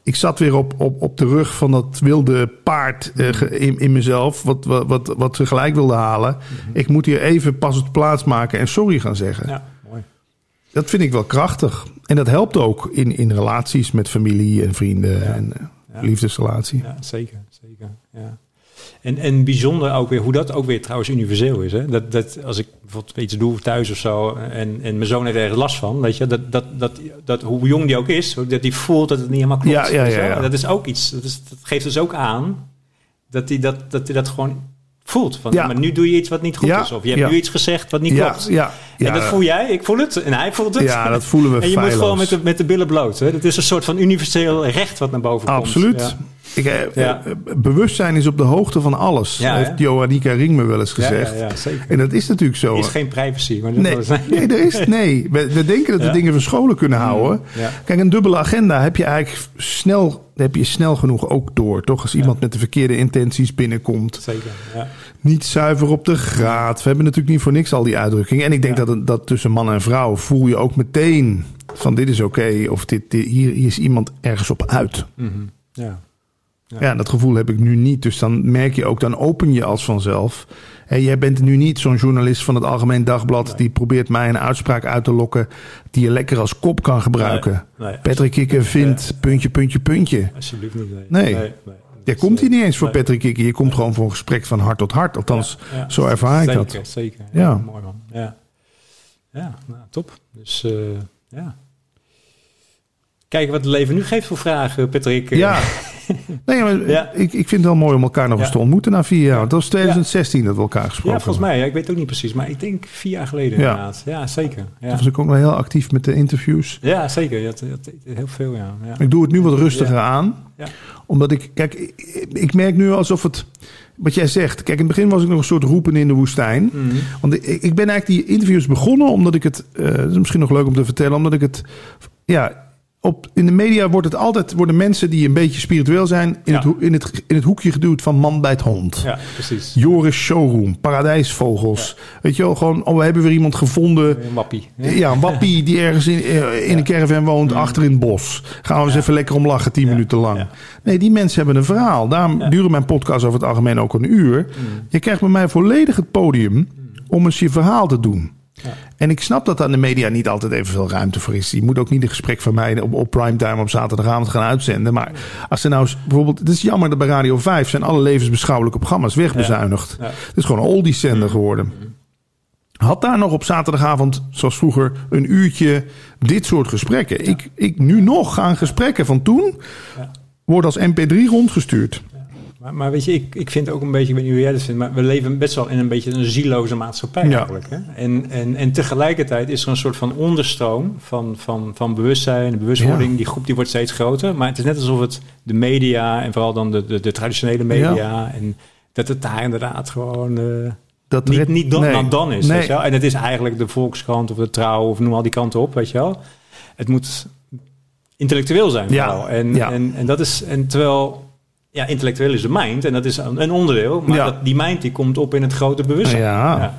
Ik zat weer op, op, op de rug van dat wilde paard eh, in, in mezelf... Wat, wat, wat, wat ze gelijk wilde halen. Ik moet hier even pas op de plaats maken en sorry gaan zeggen. ja, mooi. Dat vind ik wel krachtig. En dat helpt ook in, in relaties met familie en vrienden. En, eh, Ja. liefdesrelatie. Ja, zeker, zeker. Ja. En, en bijzonder ook weer hoe dat ook weer trouwens universeel is. Hè? Dat, dat als ik bijvoorbeeld iets doe thuis of zo en, en mijn zoon heeft ergens last van, weet je, dat, dat, dat, dat hoe jong die ook is, dat die voelt dat het niet helemaal klopt. Ja. Dat is ook iets. Dat, is, dat geeft dus ook aan dat hij dat, dat, dat gewoon voelt. Van, Ja. maar nu doe je iets wat niet goed Ja, is. Of je hebt ja. nu iets gezegd wat niet klopt. ja, en dat voel jij, ik voel het en hij voelt het. ja, dat voelen we en je moet gewoon met de, met de billen bloot. Hè? Het is een soort van universeel recht wat naar boven komt. Absoluut. Ik, eh, Ja. eh, bewustzijn is op de hoogte van alles, Ja, heeft? Johannika Ring me wel eens gezegd. ja, ja, zeker. En dat is natuurlijk zo. Er is geen privacy. Maar Nee, nee, er is, nee. We, we denken dat we dingen verscholen kunnen houden. Ja. Kijk, een dubbele agenda heb je eigenlijk snel, heb je snel genoeg ook door. Toch als iemand met de verkeerde intenties binnenkomt. Zeker, ja. Niet zuiver op de graad. We hebben natuurlijk niet voor niks al die uitdrukkingen. En ik denk dat, dat tussen man en vrouw voel je ook meteen van dit is oké. of dit, dit, hier, hier is iemand ergens op uit. Mhm. ja. Ja. Ja. dat gevoel heb ik nu niet. Dus dan merk je ook, dan open je als vanzelf. En jij bent nu niet zo'n journalist van het Algemeen Dagblad... Nee. die probeert mij een uitspraak uit te lokken... die je lekker als kop kan gebruiken. Nee, nee, Patrick Kikker vindt puntje, puntje, puntje. Alsjeblieft niet. Nee. Jij Dat komt hier niet eens voor. Patrick Kikker. Je komt gewoon voor een gesprek van hart tot hart. Althans, ja, ja. zo ervaar ik zeker, dat. Zeker, Ja. ja. Mooi man. Ja, ja nou, top. Dus eh, ja. Kijken wat het leven nu geeft voor vragen, Patrick. Ja. Nee, maar Ja. Ik, ik vind het wel mooi om elkaar nog eens te ontmoeten na vier jaar. Want dat was 2016 dat we elkaar gesproken Ja, volgens hebben. mij. Ja, ik weet het ook niet precies, maar ik denk vier jaar geleden inderdaad. Ja, zeker. Ja, Toen was ik ook nog heel actief met de interviews. ja zeker. Heel veel, ja. ja. Ik doe het nu wat rustiger aan. Ja. Omdat ik, kijk, ik, ik merk nu alsof het, wat jij zegt. Kijk, in het begin was ik nog een soort roepen in de woestijn. Mhm. Want ik, ik ben eigenlijk die interviews begonnen omdat ik het, dat is misschien nog leuk om te vertellen, omdat ik het, ja, op, in de media wordt het altijd, worden mensen die een beetje spiritueel zijn, in, Ja. het, in, het, in het hoekje geduwd van man bij het hond. Ja, precies. Joris Showroom, Paradijsvogels. Weet je wel, gewoon, oh, we hebben weer iemand gevonden. Een wappie. Ja, een wappie die ergens in, eh, in een caravan woont, achter in het bos. Gaan we eens even lekker om lachen, tien Mm. Minuten lang. Nee, die mensen hebben een verhaal. Daarom duren mijn podcasts over het algemeen ook een uur. Mm. Je krijgt bij mij volledig het podium om eens je verhaal te doen. Ja. En ik snap dat daar de media niet altijd evenveel ruimte voor is. Je moet ook niet een gesprek van mij op, op primetime op zaterdagavond gaan uitzenden. Maar als er nou eens- bijvoorbeeld, het is jammer dat bij Radio 5 zijn alle levensbeschouwelijke programma's wegbezuinigd. Ja. Het is gewoon een oldies-zender geworden. Had daar nog op zaterdagavond, zoals vroeger, een uurtje dit soort gesprekken. Ik, ik nu nog gaan gesprekken van toen Ja. worden als mp3 rondgestuurd. Maar, maar weet je, ik, ik vind ook een beetje, ik weet niet hoe jij dat vindt, maar we leven best wel in een beetje een zieloze maatschappij Ja. eigenlijk. Hè? En, en, en tegelijkertijd is er een soort van onderstroom van, van, van bewustzijn, bewustwording. Ja. Die groep die wordt steeds groter. Maar het is net alsof het de media en vooral dan de, de, de traditionele media en dat het daar inderdaad gewoon eh, Dat niet, niet dan, nee. dan dan is. Nee. Weet je wel? En het is eigenlijk de Volkskrant of de Trouw of noem al die kanten op, weet je wel. Het moet intellectueel zijn Ja. En, ja. en, en dat is, en terwijl, ja, intellectueel is de mind en dat is een, onderdeel, maar Ja. dat, die mind die komt op in het grote bewustzijn. Ja.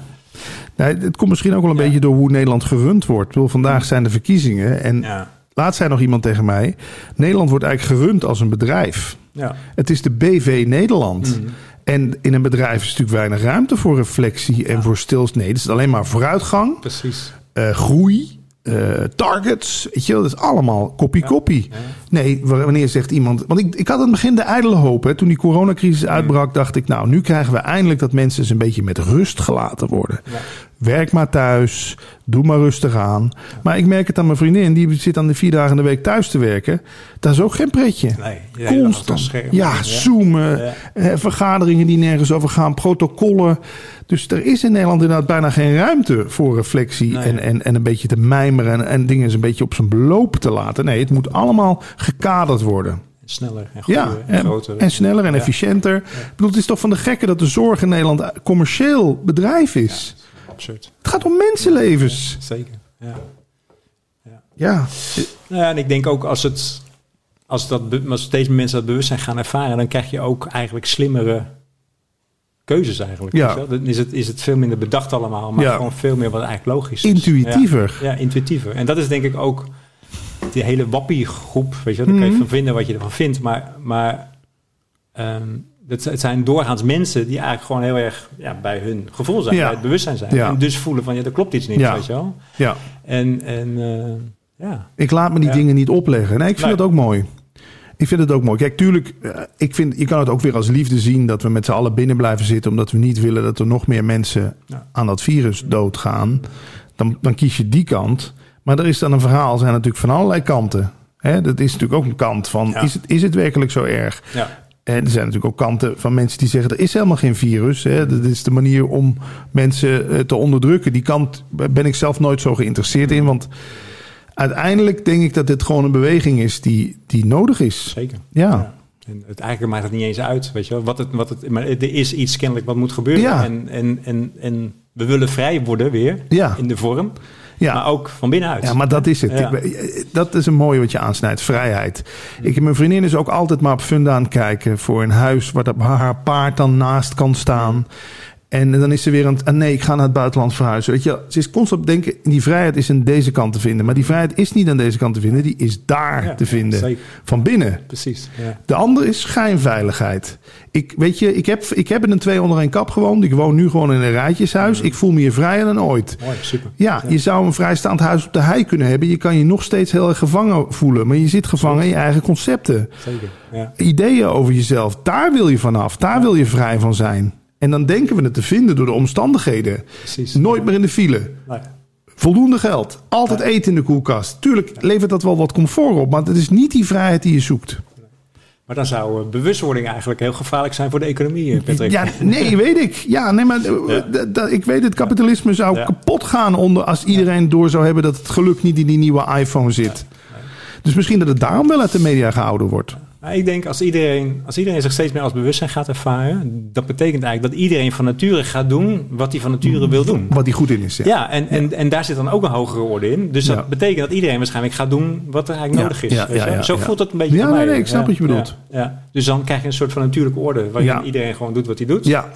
Nee, het komt misschien ook wel een Ja. beetje door hoe Nederland gerund wordt. Bedoel, vandaag zijn de verkiezingen en Ja. laatst zei nog iemand tegen mij... Nederland wordt eigenlijk gerund als een bedrijf. Ja. Het is de BV Nederland. Mhm. En in een bedrijf is natuurlijk weinig ruimte voor reflectie en voor stils. Nee, het is alleen maar vooruitgang, Precies. eh, groei, eh, targets. Weet je dat is allemaal kopie-kopie. Ja. Nee, wa- wanneer zegt iemand... Want ik, ik had aan het begin de ijdele hoop. Hè, toen die coronacrisis uitbrak, dacht ik... nou, nu krijgen we eindelijk dat mensen eens een beetje met rust gelaten worden. Ja. Werk maar thuis, doe maar rustig aan. Maar ik merk het aan mijn vriendin, die zit aan de vier dagen in de week thuis te werken. Dat is ook geen pretje. Nee, Constant. Ja, Ja. zoomen, Ja. eh, vergaderingen die nergens over gaan, protocollen. Dus er is in Nederland inderdaad bijna geen ruimte voor reflectie Nee. en, en, en een beetje te mijmeren en, en dingen eens een beetje op zijn beloop te laten. Nee, het moet allemaal gekaderd worden. Sneller en groter Ja, en, en, groter. en sneller en Ja. efficiënter. Ik bedoel, het is toch van de gekke dat de zorg in Nederland commercieel bedrijf is. Absurd. Het gaat om mensenlevens. Zeker. Ja. Ja, Nou ja, en ik denk ook als het als, dat, als steeds meer mensen dat bewustzijn gaan ervaren, dan krijg je ook eigenlijk slimmere keuzes eigenlijk. Ja. Dan is het, is het veel minder bedacht allemaal, maar Ja. gewoon veel meer wat eigenlijk logisch is. intuïtiever. Ja, ja, intuïtiever. En dat is denk ik ook die hele wappie groep, weet je wel. Daar kan je Mhm. van vinden wat je ervan vindt, maar, maar ehm, het, het zijn doorgaans mensen die eigenlijk gewoon heel erg ja, bij hun gevoel zijn, bij het bewustzijn zijn. En dus voelen van, ja, er klopt iets niet, Ja. weet je wel. Ja. En, en eh, ja, Ik laat me die dingen niet opleggen. Nee, ik vind dat ook mooi. Ik vind het ook mooi. Kijk, tuurlijk, eh, ik vind, je kan het ook weer als liefde zien dat we met z'n allen binnen blijven zitten, omdat we niet willen dat er nog meer mensen Ja. aan dat virus doodgaan. Dan, dan kies je die kant. Maar er is dan een verhaal, zijn natuurlijk van allerlei kanten. Dat is natuurlijk ook een kant van, Ja. is, het, is het werkelijk zo erg? Ja. En er zijn natuurlijk ook kanten van mensen die zeggen: er is helemaal geen virus. Hè. Dat is de manier om mensen eh, te onderdrukken. Die kant ben ik zelf nooit zo geïnteresseerd in. Want uiteindelijk denk ik dat dit gewoon een beweging is die, die nodig is. Zeker. Ja. En het, eigenlijk maakt het niet eens uit, weet je wel. Wat het, wat het, maar er is iets kennelijk wat moet gebeuren. Ja. En, en, en, en we willen vrij worden weer Ja. in de vorm. Ja. Maar ook van binnenuit. Ja, maar dat is het. Ja. Ik- dat is een mooie wat je aansnijdt. Vrijheid. Ik, mijn vriendin is ook altijd maar op funda aan het kijken voor een huis waar haar paard dan naast kan staan. En dan is ze weer aan het, ah nee, ik ga naar het buitenland verhuizen. Weet je, ze is constant denken, die vrijheid is aan deze kant te vinden. Maar die vrijheid is niet aan deze kant te vinden, die is daar Ja, te vinden. zeker. Van binnen. Precies. Ja. De ander is schijnveiligheid. Ik, weet je, ik heb, ik heb in een twee onder één kap gewoond. Ik woon nu gewoon in een rijtjeshuis. Ik voel me hier vrijer dan ooit. Mooi, super. Ja, je zou een vrijstaand huis op de hei kunnen hebben. Je kan je nog steeds heel erg gevangen voelen. Maar je zit gevangen in je eigen concepten. Zeker. Ja. Ideeën over jezelf, daar wil je vanaf. Daar wil je vrij van zijn. En dan denken we het te vinden door de omstandigheden. Precies. Nooit meer in de file. Nee. Voldoende geld. Altijd eten in de koelkast. Tuurlijk levert dat wel wat comfort op. Maar het is niet die vrijheid die je zoekt. Maar dan zou eh, bewustwording eigenlijk heel gevaarlijk zijn voor de economie, eh, Patrick. Ja, nee, weet ik. Ja, nee, maar eh, Ja. ik weet het kapitalisme zou Ja. kapot gaan onder als iedereen door zou hebben dat het geluk niet in die nieuwe iPhone zit. Dus misschien dat het daarom wel uit de media gehouden wordt. Maar ik denk als iedereen, als iedereen zich steeds meer als bewustzijn gaat ervaren, dat betekent eigenlijk dat iedereen van nature gaat doen wat hij van nature wil doen. Wat die goed in is. Ja. Ja, en, en, en daar zit dan ook een hogere orde in. Dus dat Ja. betekent dat iedereen waarschijnlijk gaat doen wat er eigenlijk nodig is. weet je Zo voelt het een beetje Ja, nee, mij. nee, ik snap wat je bedoelt. Ja. Dus dan krijg je een soort van natuurlijke orde waarin iedereen gewoon doet wat hij doet. Ja,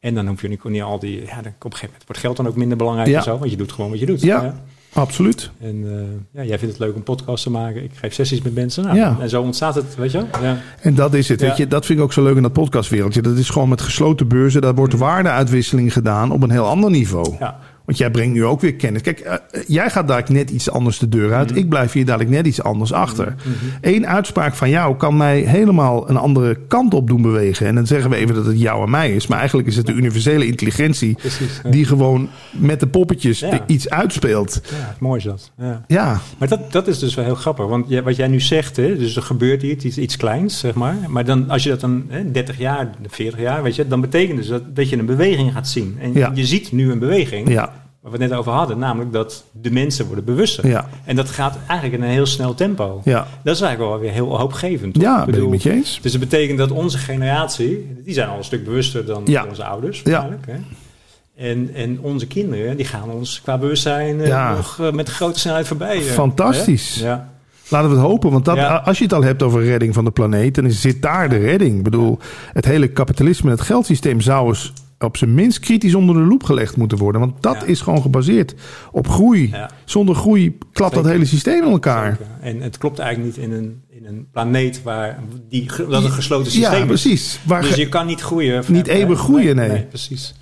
En dan hoef je niet, niet al die... Ja, dan, op een gegeven moment wordt geld dan ook minder belangrijk en zo. Want je doet gewoon wat je doet. Ja. Absoluut. En eh, ja, jij vindt het leuk om podcasts te maken. Ik geef sessies met mensen. Nou, Ja. En zo ontstaat het, weet je wel? Ja. En dat is het. Weet je, dat vind ik ook zo leuk in dat podcastwereldje. Dat is gewoon met gesloten beurzen. Daar wordt waardeuitwisseling gedaan op een heel ander niveau. Ja. Want jij brengt nu ook weer kennis. Kijk, eh, eh, jij gaat daar net iets anders de deur Mhm. uit. Ik blijf hier dadelijk net iets anders achter. Eén uitspraak van jou kan mij helemaal een andere kant op doen bewegen. En dan zeggen we even dat het jou en mij is. Maar eigenlijk is het de universele intelligentie... Precies. Ja. die gewoon met de poppetjes Ja. iets uitspeelt. Ja, mooi is dat. Ja. Ja, Maar dat, dat is dus wel heel grappig. Want wat jij nu zegt, hè, dus er gebeurt iets, iets, iets kleins, zeg maar. Maar dan, als je dat dan hè, 30 jaar, 40 jaar, weet je, dan betekent dus dat, dat je een beweging gaat zien. En je ziet nu een beweging, ja, waar we het net over hadden, namelijk dat de mensen worden bewuster. ja, En dat gaat eigenlijk in een heel snel tempo. ja. Dat is eigenlijk wel weer heel hoopgevend. toch? Ja, Ik bedoel, met je eens. Dus dat betekent dat onze generatie, die zijn al een stuk bewuster dan Ja. onze ouders. Ja. Eigenlijk, hè? En, en onze kinderen, die gaan ons qua bewustzijn eh, Ja. nog eh, met grote snelheid voorbij. eh, Fantastisch. hè? Ja. Laten we het hopen, want dat, Ja. als je het al hebt over redding van de planeet, dan is- zit daar de redding. Ik bedoel, het hele kapitalisme, het geldsysteem zou eens op zijn minst kritisch onder de loep gelegd moeten worden. Want dat Ja. is gewoon gebaseerd op groei. Ja. Zonder groei klapt dat hele systeem in elkaar. Zeker. En het klopt eigenlijk niet in een, in een planeet waar die, dat een gesloten systeem Ja, is. precies. Waar Dus je kan niet groeien. Niet eeuwig groeien, nee. precies.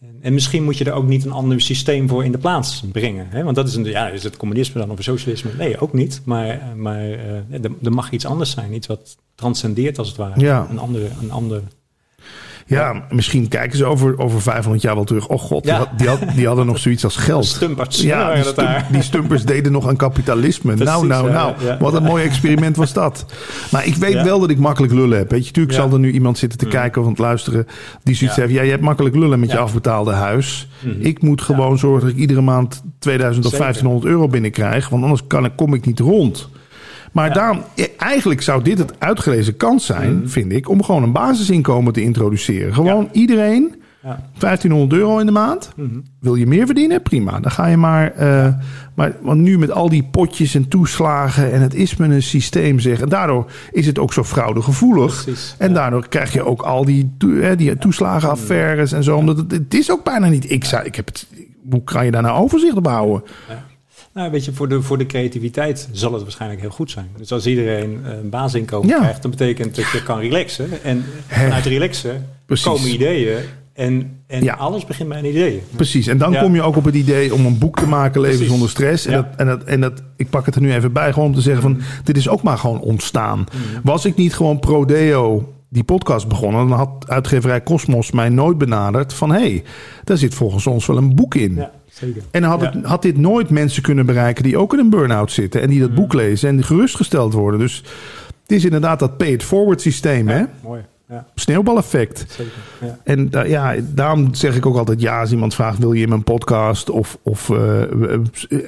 En, en misschien moet je er ook niet een ander systeem voor in de plaats brengen. Hè? Want dat is, een, ja, is het communisme dan of het socialisme? Nee, ook niet. Maar, maar eh, er, er mag iets anders zijn. Iets wat transcendeert als het ware. Ja. Een andere, een andere ja, misschien kijken ze over, over 500 jaar wel terug. Oh god, die, Ja. had, die, had- die hadden nog zoiets als geld. stumperts. Ja, die, stumpers deden nog aan kapitalisme. nou, Precies, nou, nou. ja. Wat een mooi experiment was dat. Maar ik weet wel dat ik makkelijk lullen heb. Weet je, natuurlijk zal er nu iemand zitten te kijken of aan het luisteren. Die zoiets heeft. Ja, je hebt makkelijk lullen met je afbetaalde huis. Mhm. Ik moet gewoon zorgen dat ik iedere maand 2000 of Zeker. 1500 euro binnenkrijg. Want anders kan, ik- kom ik niet rond. Maar Ja. daarom, eigenlijk zou dit het uitgelezen kans zijn, Mhm. vind ik, om gewoon een basisinkomen te introduceren. Gewoon iedereen Ja. 1500 euro in de maand. Mhm. Wil je meer verdienen? Prima. Dan ga je maar. eh, maar want nu met al die potjes en toeslagen. en het is met een systeem zeg. En daardoor is het ook zo fraudegevoelig. Precies, En ja. daardoor krijg je ook al die, hè, die toeslagenaffaires en zo. Omdat het, het is ook bijna niet. Ik, zou, ik heb het. Hoe kan je daar nou overzicht op houden? Nou, weet je, voor de, voor de creativiteit zal het waarschijnlijk heel goed zijn. Dus als iedereen eh, een basisinkomen Ja. krijgt, dan betekent dat je kan relaxen. En vanuit relaxen Precies. komen ideeën En, en Ja. alles begint bij een idee. Precies, en dan Ja. kom je ook op het idee om een boek te maken, Leven Precies. zonder stress. En, Ja. dat, en, dat, en dat, ik pak het er nu even bij, gewoon om te zeggen van, dit is ook maar gewoon ontstaan. Mhm. Was ik niet gewoon pro-deo die podcast begonnen, dan had uitgeverij Cosmos mij nooit benaderd van, hé, hey, daar zit volgens ons wel een boek in. Zeker. En dan had, het, had dit nooit mensen kunnen bereiken die ook in een burn-out zitten en die dat boek lezen en gerustgesteld worden. Dus het is inderdaad dat pay-it-forward systeem, hè? Mooi. Ja, Sneeuwbaleffect. zeker. Ja. En ja, daarom zeg ik ook altijd ja als iemand vraagt: wil je in mijn podcast? Of, of eh,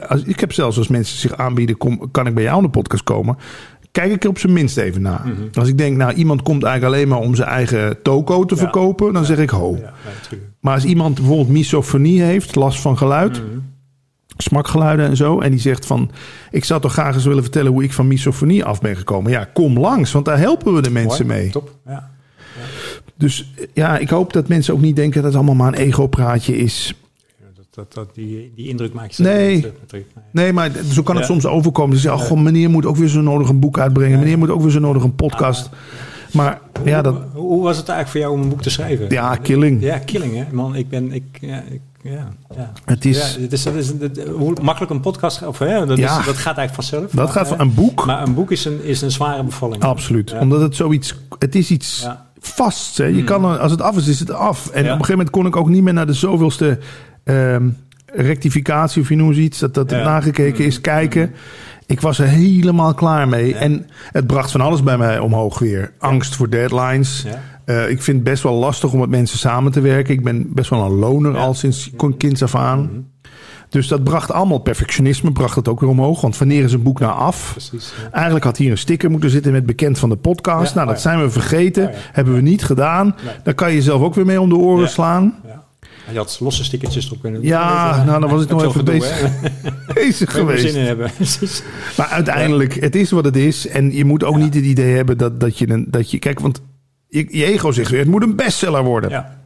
als, ik heb zelfs als mensen zich aanbieden: kom, kan ik bij jou in de podcast komen? Kijk ik er op zijn minst even naar. Mhm. Als ik denk, nou, iemand komt eigenlijk alleen maar om zijn eigen toko te Ja. verkopen, dan zeg ik ho. Ja. Maar als iemand bijvoorbeeld misofonie heeft, last van geluid, Mhm. smakgeluiden en zo, en die zegt van: ik zou toch graag eens willen vertellen hoe ik van misofonie af ben gekomen. Ja, kom langs, want daar helpen we de mensen Mooi. mee. Top. Ja. Dus ja, ik hoop dat mensen ook niet denken dat het allemaal maar een ego-praatje is. Ja, Dat, dat, die, die indruk maak je zelf Nee. Nee. Nee, maar zo kan het Ja. soms overkomen. Ze zeggen, oh, goh, meneer moet ook weer zo nodig een boek uitbrengen. Ja. Meneer moet ook weer zo nodig een podcast. Maar ja, dat, Hoe, hoe was het eigenlijk voor jou om een boek te schrijven? ja, killing. Ja, killing hè. Man, ik ben... Ik, ja, ik, ja, ja. Het is, ja, het is, dat is het- hoe makkelijk een podcast... Of, hè, dat, Ja. is, dat gaat eigenlijk vanzelf. dat gaat hè. van een boek. Maar een boek is een, is een zware bevalling. Absoluut. Ja. Omdat het zoiets, het is iets Ja. vast. Hè. Je kan, er- als het af is, is het af. En Ja. op een gegeven moment kon ik ook niet meer naar de zoveelste ehm, rectificatie, of je noemt iets, dat dat Ja. nagekeken is, kijken. Ik was er helemaal klaar mee. Ja. En het bracht van alles bij mij omhoog weer. Angst voor deadlines. Eh, ik vind het best wel lastig om met mensen samen te werken. Ik ben best wel een loner al sinds kinds af aan. Mhm. Dus dat bracht allemaal perfectionisme, bracht het ook weer omhoog. Want wanneer is een boek nou af? Precies. ja. Eigenlijk had hier een sticker moeten zitten met bekend van de podcast. Ja, nou, dat oh ja. zijn we vergeten. Oh. Hebben we niet gedaan. Nee. Daar kan je jezelf ook weer mee om de oren slaan. Ja. Je had losse stickertjes erop kunnen doen. Ja, je, nou, dan was ik nog even gedoe, bezig, geweest. zin in hebben. Precies. Maar uiteindelijk, het is wat het is. En je moet ook Ja. niet het idee hebben dat, dat, je een, dat je... Kijk, want je, je ego zegt weer, het moet een bestseller worden. Ja.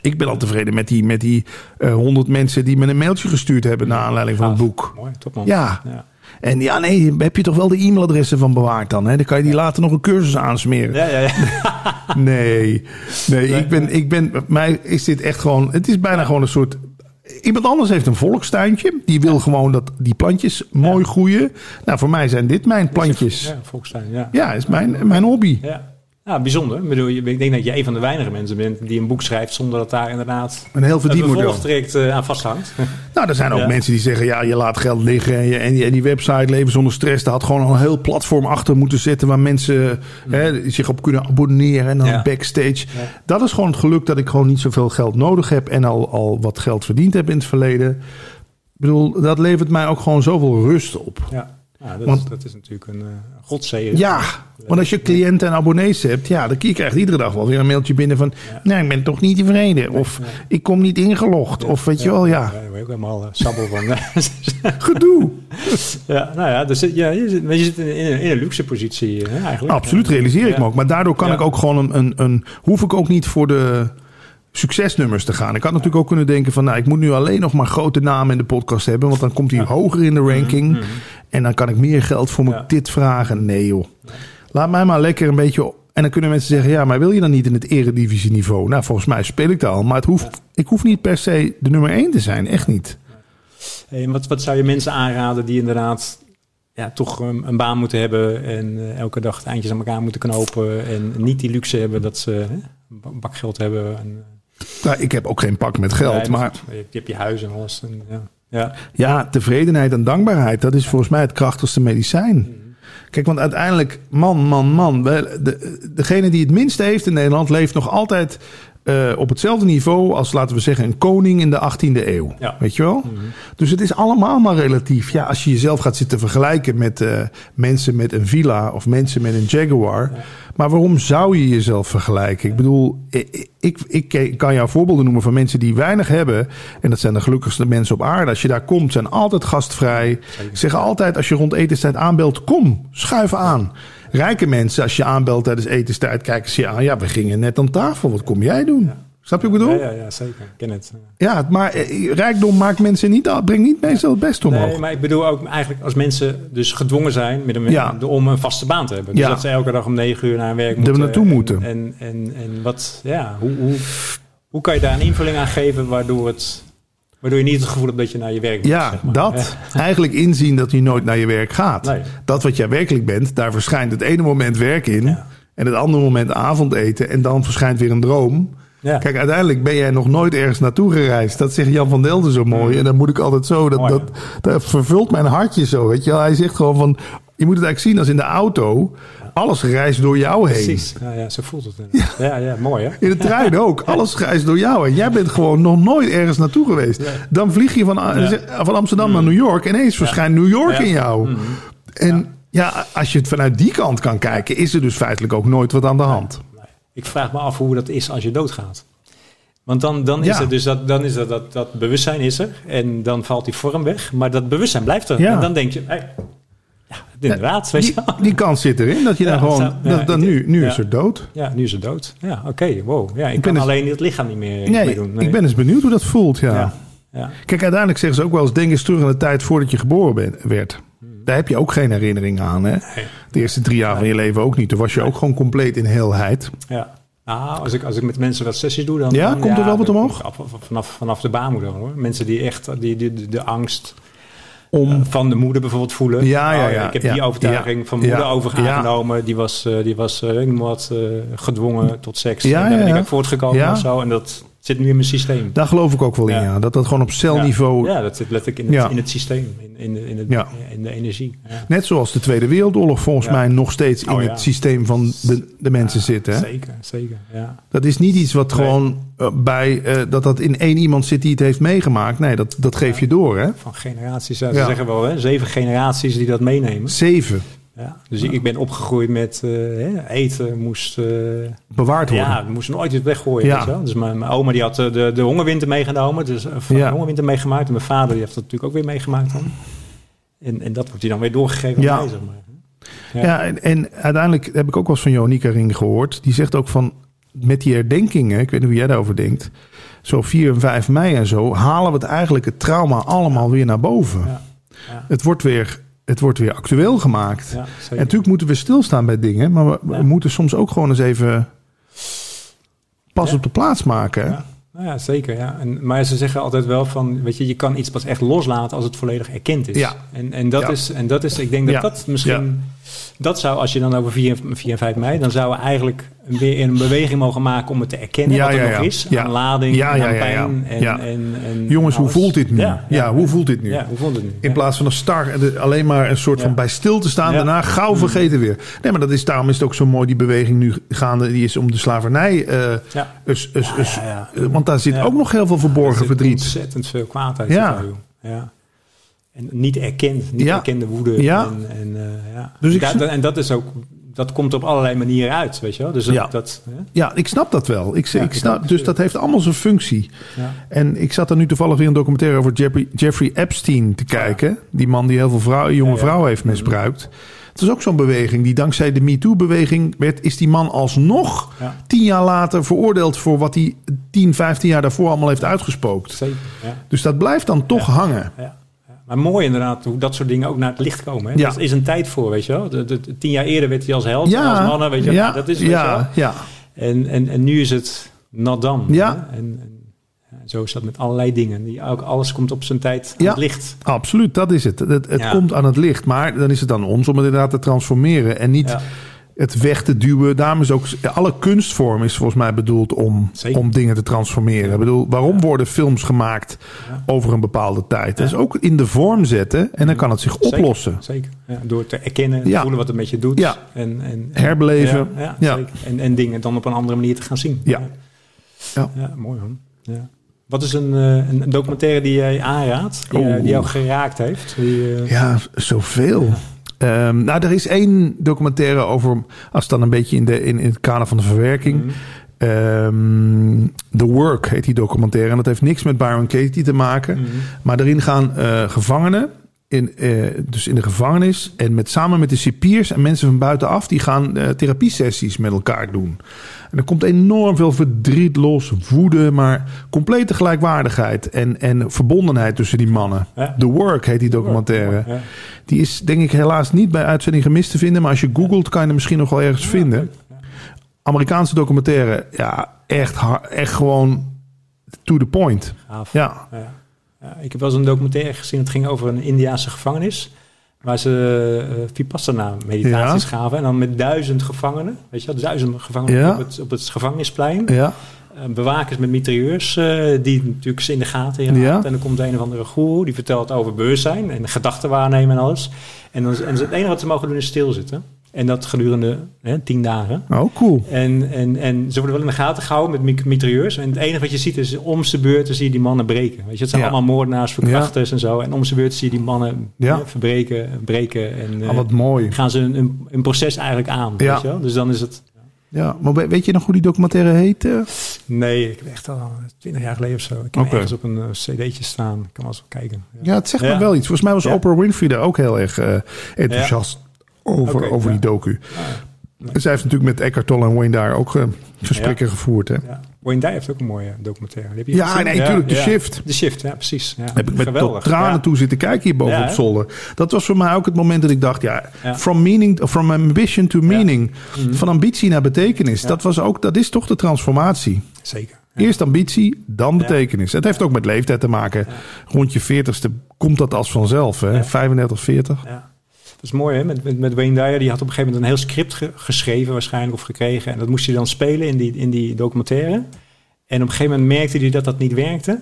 Ik ben al tevreden met die, met die eh, honderd mensen die me een mailtje gestuurd hebben... naar aanleiding van het Gaaf. boek. Mooi, top man. Ja. En ja, nee, heb je toch wel de e-mailadressen van bewaard dan? Hè? Dan kan je die later nog een cursus aansmeren. Ja, ja, ja. Nee, nee, ik ben, ik ben, mij is dit echt gewoon, het is bijna gewoon een soort, iemand anders heeft een volkstuintje, die wil gewoon dat die plantjes mooi groeien. Nou, voor mij zijn dit mijn plantjes. Ja, Volkstuin, ja. Ja, is mijn, mijn hobby. Ja. Ja, bijzonder. Ik, bedoel, je- ik denk dat je een van de weinige mensen bent die een boek schrijft zonder dat daar inderdaad Een heel verdienmodel. eh, aan vasthangt. Nou, er zijn ook Ja. mensen die zeggen, ja, je laat geld liggen en, je, en, die, en die website Leven Zonder Stress, daar had gewoon al een heel platform achter moeten zitten waar mensen hè, zich op kunnen abonneren en dan. Ja. backstage. Ja. Dat is gewoon het geluk dat ik gewoon niet zoveel geld nodig heb en al, al wat geld verdiend heb in het verleden. Ik bedoel, dat levert mij ook gewoon zoveel rust op. Ja, ja dat, Want- is, dat is natuurlijk een uh, godzegen. Ja, want als je cliënten en abonnees hebt, ja, dan je krijgt iedere dag wel weer een mailtje binnen van, Ja. nee, ik ben toch niet tevreden. Of nee. ik kom niet ingelogd. Of weet je wel, ja, Daar ben ik ook helemaal uh, sabbel van. gedoe. ja, nou ja, dus, ja je, zit, je in, in een, in een luxe positie hè, eigenlijk. Absoluut, realiseer ik me ook. Maar daardoor kan ik ook gewoon een, een, een, hoef ik ook niet voor de succesnummers te gaan. Ik had natuurlijk ook kunnen denken van, nou, ik moet nu alleen nog maar grote namen in de podcast hebben, want dan komt hij hoger in de ranking Mhm. en dan kan ik meer geld voor mijn Ja. dit vragen. Nee joh. Laat mij maar lekker een beetje... En dan kunnen mensen zeggen, ja, maar wil je dan niet in het eredivisieniveau? Nou, volgens mij speel ik daar al. Maar het hoeft, ik hoef niet per se de nummer één te zijn. Echt niet. Hey, wat, wat zou je mensen aanraden die inderdaad ja, toch een baan moeten hebben en eh, elke dag de eindjes aan elkaar moeten knopen en niet die luxe hebben dat ze hè, een bak geld hebben. En, Nou, ik heb ook geen pak met geld. nee, maar je, hebt je huis en alles. En, ja. Ja. ja, tevredenheid en dankbaarheid, dat is volgens mij het krachtigste medicijn. Kijk, want uiteindelijk, man, man, man. De, degene die het minste heeft in Nederland leeft nog altijd eh, op hetzelfde niveau als, laten we zeggen, een koning in de 18e eeuw. Ja. Weet je wel? Dus het is allemaal maar relatief. Ja, als je jezelf gaat zitten vergelijken met eh, mensen met een villa of mensen met een Jaguar. Maar waarom zou je jezelf vergelijken? Ik bedoel, ik, ik, ik kan jou voorbeelden noemen van mensen die weinig hebben. En dat zijn de gelukkigste mensen op aarde. Als je daar komt, zijn altijd gastvrij. Zeggen altijd als je rond etenstijd aanbelt, kom, schuif aan. Rijke mensen, als je aanbelt tijdens etenstijd, kijken ze je aan. Ja, we gingen net aan tafel. Wat kom jij doen? Snap je wat ik bedoel? Ja, ja, ja, zeker. Ik ken het. Ja, maar eh, rijkdom maakt mensen niet, brengt niet meestal het best omhoog. Nee, maar ik bedoel ook eigenlijk als mensen dus gedwongen zijn met een, Ja. om een vaste baan te hebben. Dus dat ze elke dag om negen uur naar hun werk we moeten. naartoe en, moeten. En, en, en wat, ja, hoe, hoe Hoe kan je daar een invulling aan geven waardoor, het, waardoor je niet het gevoel hebt dat je naar je werk moet? Ja, zeg maar. dat. Eigenlijk inzien dat je nooit naar je werk gaat. Nee. Dat wat jij werkelijk bent, daar verschijnt het ene moment werk in. Ja. En het andere moment avondeten. En dan verschijnt weer een droom. Ja. Kijk, uiteindelijk ben jij nog nooit ergens naartoe gereisd. Dat zegt Jan van Delden zo mooi. En dan moet ik altijd zo. Dat, dat, dat vervult mijn hartje zo. Weet je wel. Hij zegt gewoon van. Je moet het eigenlijk zien als in de auto. Alles reist door jou heen. Precies, ja, ja, zo voelt het. inderdaad. Ja, ja, mooi hè? In de trein ook. Alles reist door jou. En jij bent gewoon nog nooit ergens naartoe geweest. Dan vlieg je van, van Amsterdam naar New York. En ineens verschijnt New York Ja. Mm. in jou. En ja, als je het vanuit die kant kan kijken, is er dus feitelijk ook nooit wat aan de hand. Ik vraag me af hoe dat is als je doodgaat. Want dan, dan is Ja. het dus dat, dan is dat, dat bewustzijn is er. En dan valt die vorm weg. Maar dat bewustzijn blijft er. Ja. En dan denk je, hey, ja, inderdaad. weet je Die, kans zit erin dat je dan Ja, gewoon. zou- ja, dat, dan nu, nu is er dood. Ja, nu is het dood. Ja, oké, wow. Ja, ik, ben kan dus- alleen het lichaam niet meer, Nee, meer doen. ik ben eens benieuwd hoe dat voelt. Ja. Kijk, uiteindelijk zeggen ze ook wel eens: denk eens terug aan de tijd voordat je geboren werd. Daar heb je ook geen herinnering aan. Hè? De eerste drie jaar van je leven ook niet. Toen was je ook gewoon compleet in heelheid. Ja. Nou, als ik, als ik met mensen wat sessies doe, dan... Ja, dan- komt er wel wat omhoog? af- af- Vanaf, vanaf de baarmoeder hoor. Mensen die echt die, die, de, de angst Om. van de moeder bijvoorbeeld voelen. Ja, ja, Oh, ja, ik heb die overtuiging van moeder ja, over ja. aangenomen. Die was, eh, die was eh, wat, eh, gedwongen tot seks. Ja, en daar ben ik ook voortgekomen of zo. En dat zit nu in mijn systeem. Daar geloof ik ook wel in. Ja. Dat dat gewoon op celniveau. Ja, dat zit letterlijk in het, in het systeem. In, in, de, in, het, in de energie. Net zoals de Tweede Wereldoorlog volgens mij nog steeds in Oh, het systeem van de, de mensen zit. Hè? Zeker, zeker. Ja. Dat is niet iets wat Nee. gewoon eh, bij eh, dat dat in één iemand zit die het heeft meegemaakt. Nee, dat, dat geef je door. Hè? Van generaties. ja, Ze zeggen wel, hè, zeven generaties die dat meenemen. Zeven Ja. Dus ik, ik ben opgegroeid met eh, hè, eten moest... eh, bewaard worden. ja, we moesten nooit iets weggooien. Ja. Weet je wel? Dus mijn, mijn oma die had eh, de, de hongerwinter meegenomen. Dus van Ja. de hongerwinter meegemaakt. En mijn vader die heeft dat natuurlijk ook weer meegemaakt dan. En, en dat wordt hij dan weer doorgegeven Ja. aan mij, zeg maar. Ja. Ja, en, en uiteindelijk heb ik ook wel eens van Jonica Ring gehoord. Die zegt ook van met die herdenkingen, ik weet niet hoe jij daarover denkt. Zo 4 en 5 mei en zo, halen we het eigenlijk het trauma allemaal weer naar boven. Ja. Ja. Het, wordt weer, het wordt weer actueel gemaakt. Ja, En natuurlijk moeten we stilstaan bij dingen, maar we, Ja. moeten soms ook gewoon eens even pas Ja. op de plaats maken. Ja. Nou ja, zeker. Ja. En, maar ze zeggen altijd wel van, weet je, je kan iets pas echt loslaten als het volledig erkend is. Ja. En, en, dat Ja. is, en dat is, ik denk dat Ja. dat misschien, dat zou, als je dan over 4, 4 en 5 mei, dan zouden we eigenlijk weer een beweging mogen maken om het te erkennen Ja, wat er ja, nog ja. is. Ja. Aan lading, en aan pijn. En. En, en Jongens, hoe voelt dit nu? Ja, hoe voelt dit nu? Ja, hoe voelt het nu? In plaats van een star, de- alleen maar een soort van bij stil te staan, daarna gauw vergeten weer. Nee, maar dat is, daarom is het ook zo mooi, die beweging nu gaande, die is om de slavernij. eh, Ja. us- us- us- ja, eh, want daar zit ook nog heel veel Er verborgen verdriet. ontzettend veel. Ja. daar, joh. ja. En niet erkend, niet erkende woede. Ja. En, en, eh, ja. Dus ik en dat is ook, dat komt op allerlei manieren uit, weet je wel. Dus dat, Ja. dat hè? Ja, ik snap dat wel. Ik, Ja, ik snap, dus dat heeft allemaal zijn functie. ja. En ik zat er nu toevallig weer een documentaire over Jeffrey, Jeffrey Epstein te kijken. Die man die heel veel vrouw, jonge vrouwen heeft misbruikt. Het is ook zo'n beweging die dankzij de MeToo-beweging werd, is die man alsnog tien jaar later veroordeeld voor wat hij 10, 15 jaar daarvoor allemaal heeft uitgespookt. Zeker. Dus dat blijft dan toch hangen. Ja. Maar mooi inderdaad hoe dat soort dingen ook naar het licht komen. Hè? Ja. Er is een tijd voor, weet je wel. De, de- de- tien jaar eerder werd hij als held, Ja, als mannen, weet je ja, Dat is, weet je wel. ja, ja. En, en, en nu is het not done. Ja. hè? En, en zo is dat met allerlei dingen. Die, ook, alles komt op zijn tijd aan het licht. Absoluut, dat is het. Het, het komt aan het licht, maar dan is het aan ons om het inderdaad te transformeren en niet. Het weg te duwen. Daarom is ook alle kunstvorm is volgens mij bedoeld om, Zeker. om dingen te transformeren. Ik bedoel, waarom worden films gemaakt Ja. over een bepaalde tijd? Dat is ook in de vorm zetten en dan kan het zich Zeker, oplossen. Zeker. Ja, door te erkennen, te voelen wat het met je doet. En, en, Herbeleven. Ja. En, en dingen dan op een andere manier te gaan zien. Ja. Ja. Ja, mooi man. Ja. Wat is een, eh, een documentaire die jij aanraadt, die, eh, die jou geraakt heeft? Die, eh, Ja, zoveel. Ehm, nou, er is één documentaire over, als het dan een beetje in, de, in, in het kader van de verwerking. Mhm. Ehm, The Work heet die documentaire. En dat heeft niks met Byron Katie te maken. Mhm. Maar daarin gaan eh, gevangenen, in, eh, dus in de gevangenis, en met, samen met de cipiers en mensen van buitenaf, die gaan eh, therapiesessies met elkaar doen. En er komt enorm veel verdriet los, woede, maar complete gelijkwaardigheid en, en verbondenheid tussen die mannen. Ja. The Work heet die documentaire. Ja. Die is denk ik helaas niet bij uitzending gemist te vinden, maar als je googelt kan je hem misschien nog wel ergens vinden. Amerikaanse documentaire, ja, echt, echt gewoon to the point. Gaaf. Ja. Ik heb wel eens een documentaire gezien. Het ging over een Indiaanse gevangenis. Waar ze uh, Vipassana-meditaties Ja. gaven. En dan met duizend gevangenen. Weet je wel, duizend gevangenen Ja. op, het, op het gevangenisplein. Ja, Eh, bewakers met mitrailleurs, eh, die natuurlijk ze in de gaten. Ja. En dan komt een of andere goeroe, die vertelt over bewustzijn en gedachten waarnemen en alles. En, dan, en het enige wat ze mogen doen is stilzitten. En dat gedurende hè, tien dagen. oh cool. En, en, en ze worden wel in de gaten gehouden met mitrailleurs. En het enige wat je ziet is om zijn beurt zie je die mannen breken. Weet je, het zijn Ja. allemaal moordenaars, verkrachters en zo. En om zijn beurt zie je die mannen Ja. verbreken, breken. En Ah, eh, wat mooi. gaan ze een, een, een proces eigenlijk aan. Ja. Weet je wel? Dus dan is het... Ja, maar we- weet je nog hoe die documentaire heet? eh? Nee, ik heb echt al twintig jaar geleden of zo. Ik heb Oké. ergens op een eh, cd'tje staan. Ik kan wel eens kijken. Ja, het zegt me wel iets. Volgens mij was. Oprah Winfrey daar ook heel erg enthousiast over, over die docu. Zij heeft natuurlijk met Eckhart Tolle en Wayne daar ook eh, gesprekken gevoerd. Hè? ja. Wayne Dyer heeft ook een mooie documentaire. Heb je Ja, gezien? nee, natuurlijk. De Shift. De Shift, ja, precies. Ja. Heb ik met Geweldig. tot tranen toe zitten kijken hierboven Ja, op zolder. Dat was voor mij ook het moment dat ik dacht, ja, from meaning, from ambition to meaning, Mhm. van ambitie naar betekenis. Dat was ook, dat is toch de transformatie. Zeker. Eerst ambitie, dan betekenis. Het heeft ook met leeftijd te maken. Rond je veertigste komt dat als vanzelf. Hè? Ja. 35, 40. Ja. Dat is mooi, hè? Met, met, met Wayne Dyer, die had op een gegeven moment een heel script ge- geschreven, waarschijnlijk, of gekregen. En dat moest hij dan spelen in die, in die documentaire. En op een gegeven moment merkte hij dat dat niet werkte.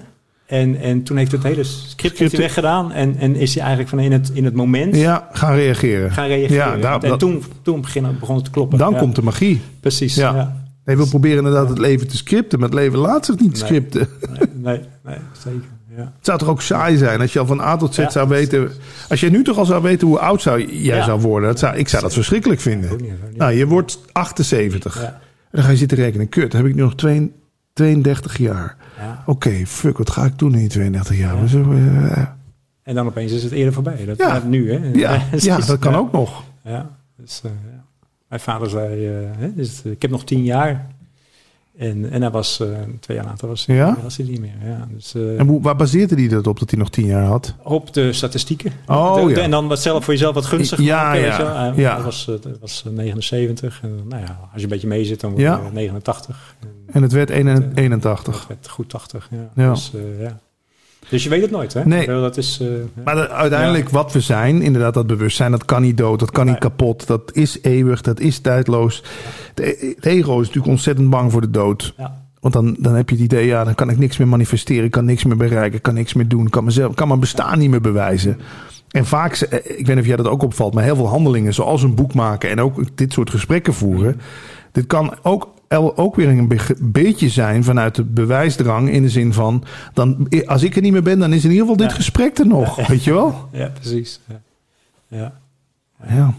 En, en toen heeft het hele script heeft hij weggedaan. En, en is hij eigenlijk van in het, in het moment Ja, gaan reageren. gaan reageren. Ja, daar- en dat- toen, toen begon, begon het te kloppen. Dan Ja, komt de magie. Precies, Ja. ja. Nee, we proberen inderdaad het leven te scripten, maar het leven laat zich niet Nee. scripten. Nee, nee, nee, zeker. Ja. Het zou toch ook saai zijn als je al van A tot Z Ja. zou weten. Als je nu toch al zou weten hoe oud zou, jij Ja. zou worden. Dat zou, ik zou dat verschrikkelijk vinden. Nou, je wordt 78. Ja. En dan ga je zitten rekenen. Kut, dan heb ik nu nog twee- 32 jaar. Ja. Oké, fuck, wat ga ik doen in die 32 jaar? Zo, eh, En dan opeens is het eerder voorbij. Dat, Ja. nu, hè? ja, dat kan ook nog. Ja, dus, eh. Mijn vader zei, eh, hè, dus, eh, ik heb nog tien jaar. En, en hij was, eh, twee jaar later was, Ja? was hij niet meer. Ja, dus, eh, En hoe, waar baseerde hij dat op dat hij nog 10 jaar had? op de statistieken. Oh, De- ja. En dan wat zelf voor jezelf wat gunstig Ja, maken, ja, was, eh, hij was eh, 79. En, nou ja, als je een beetje mee zit, dan word je Ja. 89. En En het werd 81. dat 81. werd goed 80. Ja. Ja. Dus, ja. Dus je weet het nooit, hè? Nee. Dat is, eh. Maar de- uiteindelijk wat we zijn, inderdaad dat bewustzijn, dat kan niet dood, dat kan niet kapot, dat is eeuwig, dat is tijdloos. De- Het ego is natuurlijk ontzettend bang voor de dood. ja. Want dan, dan heb je het idee, ja, dan kan ik niks meer manifesteren, ik kan niks meer bereiken, ik kan niks meer doen, ik kan, mezelf, ik kan mijn bestaan niet meer bewijzen. En vaak, eh, ik weet niet of jij dat ook opvalt, maar heel veel handelingen, zoals een boek maken en ook dit soort gesprekken voeren, dit kan ook, ook weer een be- beetje zijn vanuit de bewijsdrang in de zin van, dan, als ik er niet meer ben, dan is in ieder geval dit Ja. gesprek er nog, weet je wel? ja, precies. Ja. Ja. Ja.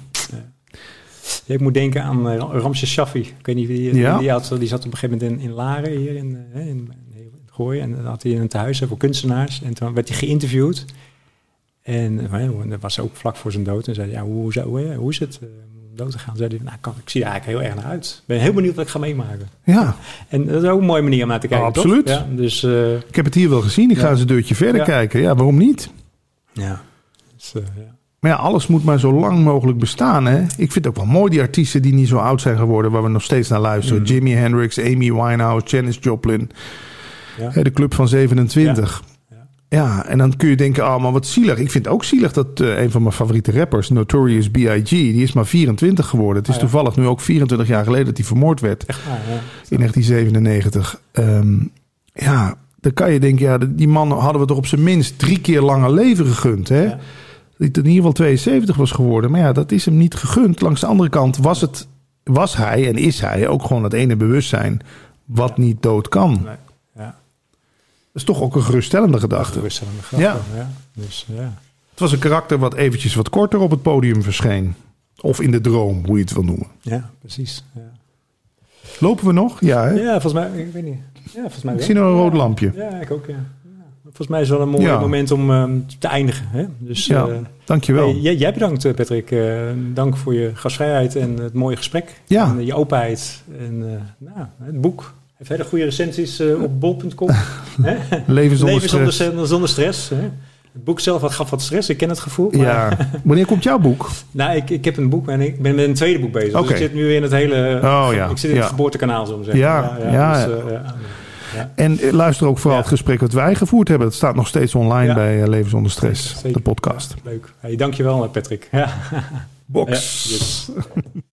Ja, ik moet denken aan uh, Ramses Shaffi. Ik weet niet wie die, Ja. die, had, die zat op een gegeven moment in, in Laren hier in, eh, in, in, in Gooi. En dan had hij een tehuis voor kunstenaars. En toen werd hij geïnterviewd. En, eh, en dat was ook vlak voor zijn dood. En zei hij, ja, hoe, hoe, hoe, hoe is het eh, om dood te gaan? Zei hij, nou, ik kan- ik zie er eigenlijk heel erg naar uit. Ik ben heel benieuwd wat ik ga meemaken. Ja, En dat is ook een mooie manier om naar te kijken, Oh, toch? absoluut. Ja, dus, eh, ik heb het hier wel gezien. Ik ga eens een deurtje verder Ja. kijken. Ja, waarom niet? ja. Dus, eh, ja. Maar ja, alles moet maar zo lang mogelijk bestaan. Hè? Ik vind het ook wel mooi die artiesten die niet zo oud zijn geworden, waar we nog steeds naar luisteren. Mm. Jimi Hendrix, Amy Winehouse, Janis Joplin. Ja. Hè, de club van 27. Ja. Ja. en dan kun je denken, ah, maar wat zielig. Ik vind het ook zielig dat eh, een van mijn favoriete rappers, Notorious B.I.G., die is maar 24 geworden. Het is Ah, ja. toevallig nu ook 24 jaar geleden dat hij vermoord werd. Echt waar, ja. in 1997. Ehm, ja, dan kan je denken, ja, die man hadden we toch op zijn minst drie keer langer leven gegund. Hè? Ja. Dat hij in ieder geval 72 was geworden. Maar ja, dat is hem niet gegund. Langs de andere kant was, het, was hij en is hij ook gewoon het ene bewustzijn wat niet dood kan. Nee. Is toch ook een geruststellende gedachte. Geruststellende grappen, Ja. ja. Dus, ja. Het was een karakter wat eventjes wat korter op het podium verscheen. Of in de droom, hoe je het wil noemen. ja, precies. Ja. Lopen we nog? Ja, hè? Ja, volgens mij, ik weet niet. Ja, volgens mij Ik zie nog een rood lampje. Ja, ik ook, ja. Volgens mij is het wel een mooi Ja. moment om ehm, te eindigen. Hè? Dus, Ja, eh, dankjewel. hey, jij, bedankt, eh, Patrick. Eh, dank voor je gastvrijheid en het mooie gesprek. Ja. En je openheid. En nou, het boek. Heeft hele goede recensies eh, op bol.com. Leven zonder Leven stress. zonder, zonder stress. Hè? Het boek zelf had, gaf wat stress. Ik ken het gevoel. Maar, Ja. Wanneer komt jouw boek? Nou, ik, ik heb een boek en ik ben met een tweede boek bezig. Dus ik zit nu in het hele... Oh, ja. Ik zit in Ja. het geboortekanaal, zo zeggen. Ja, ja. dus, eh, ja. Ja. En eh, luister ook vooral Ja. het gesprek wat wij gevoerd hebben. Dat staat nog steeds online Ja. bij Leven zonder stress, Zeker, de podcast. Leuk. Hey, dankjewel, Patrick. Ja. Box. Ja, yes.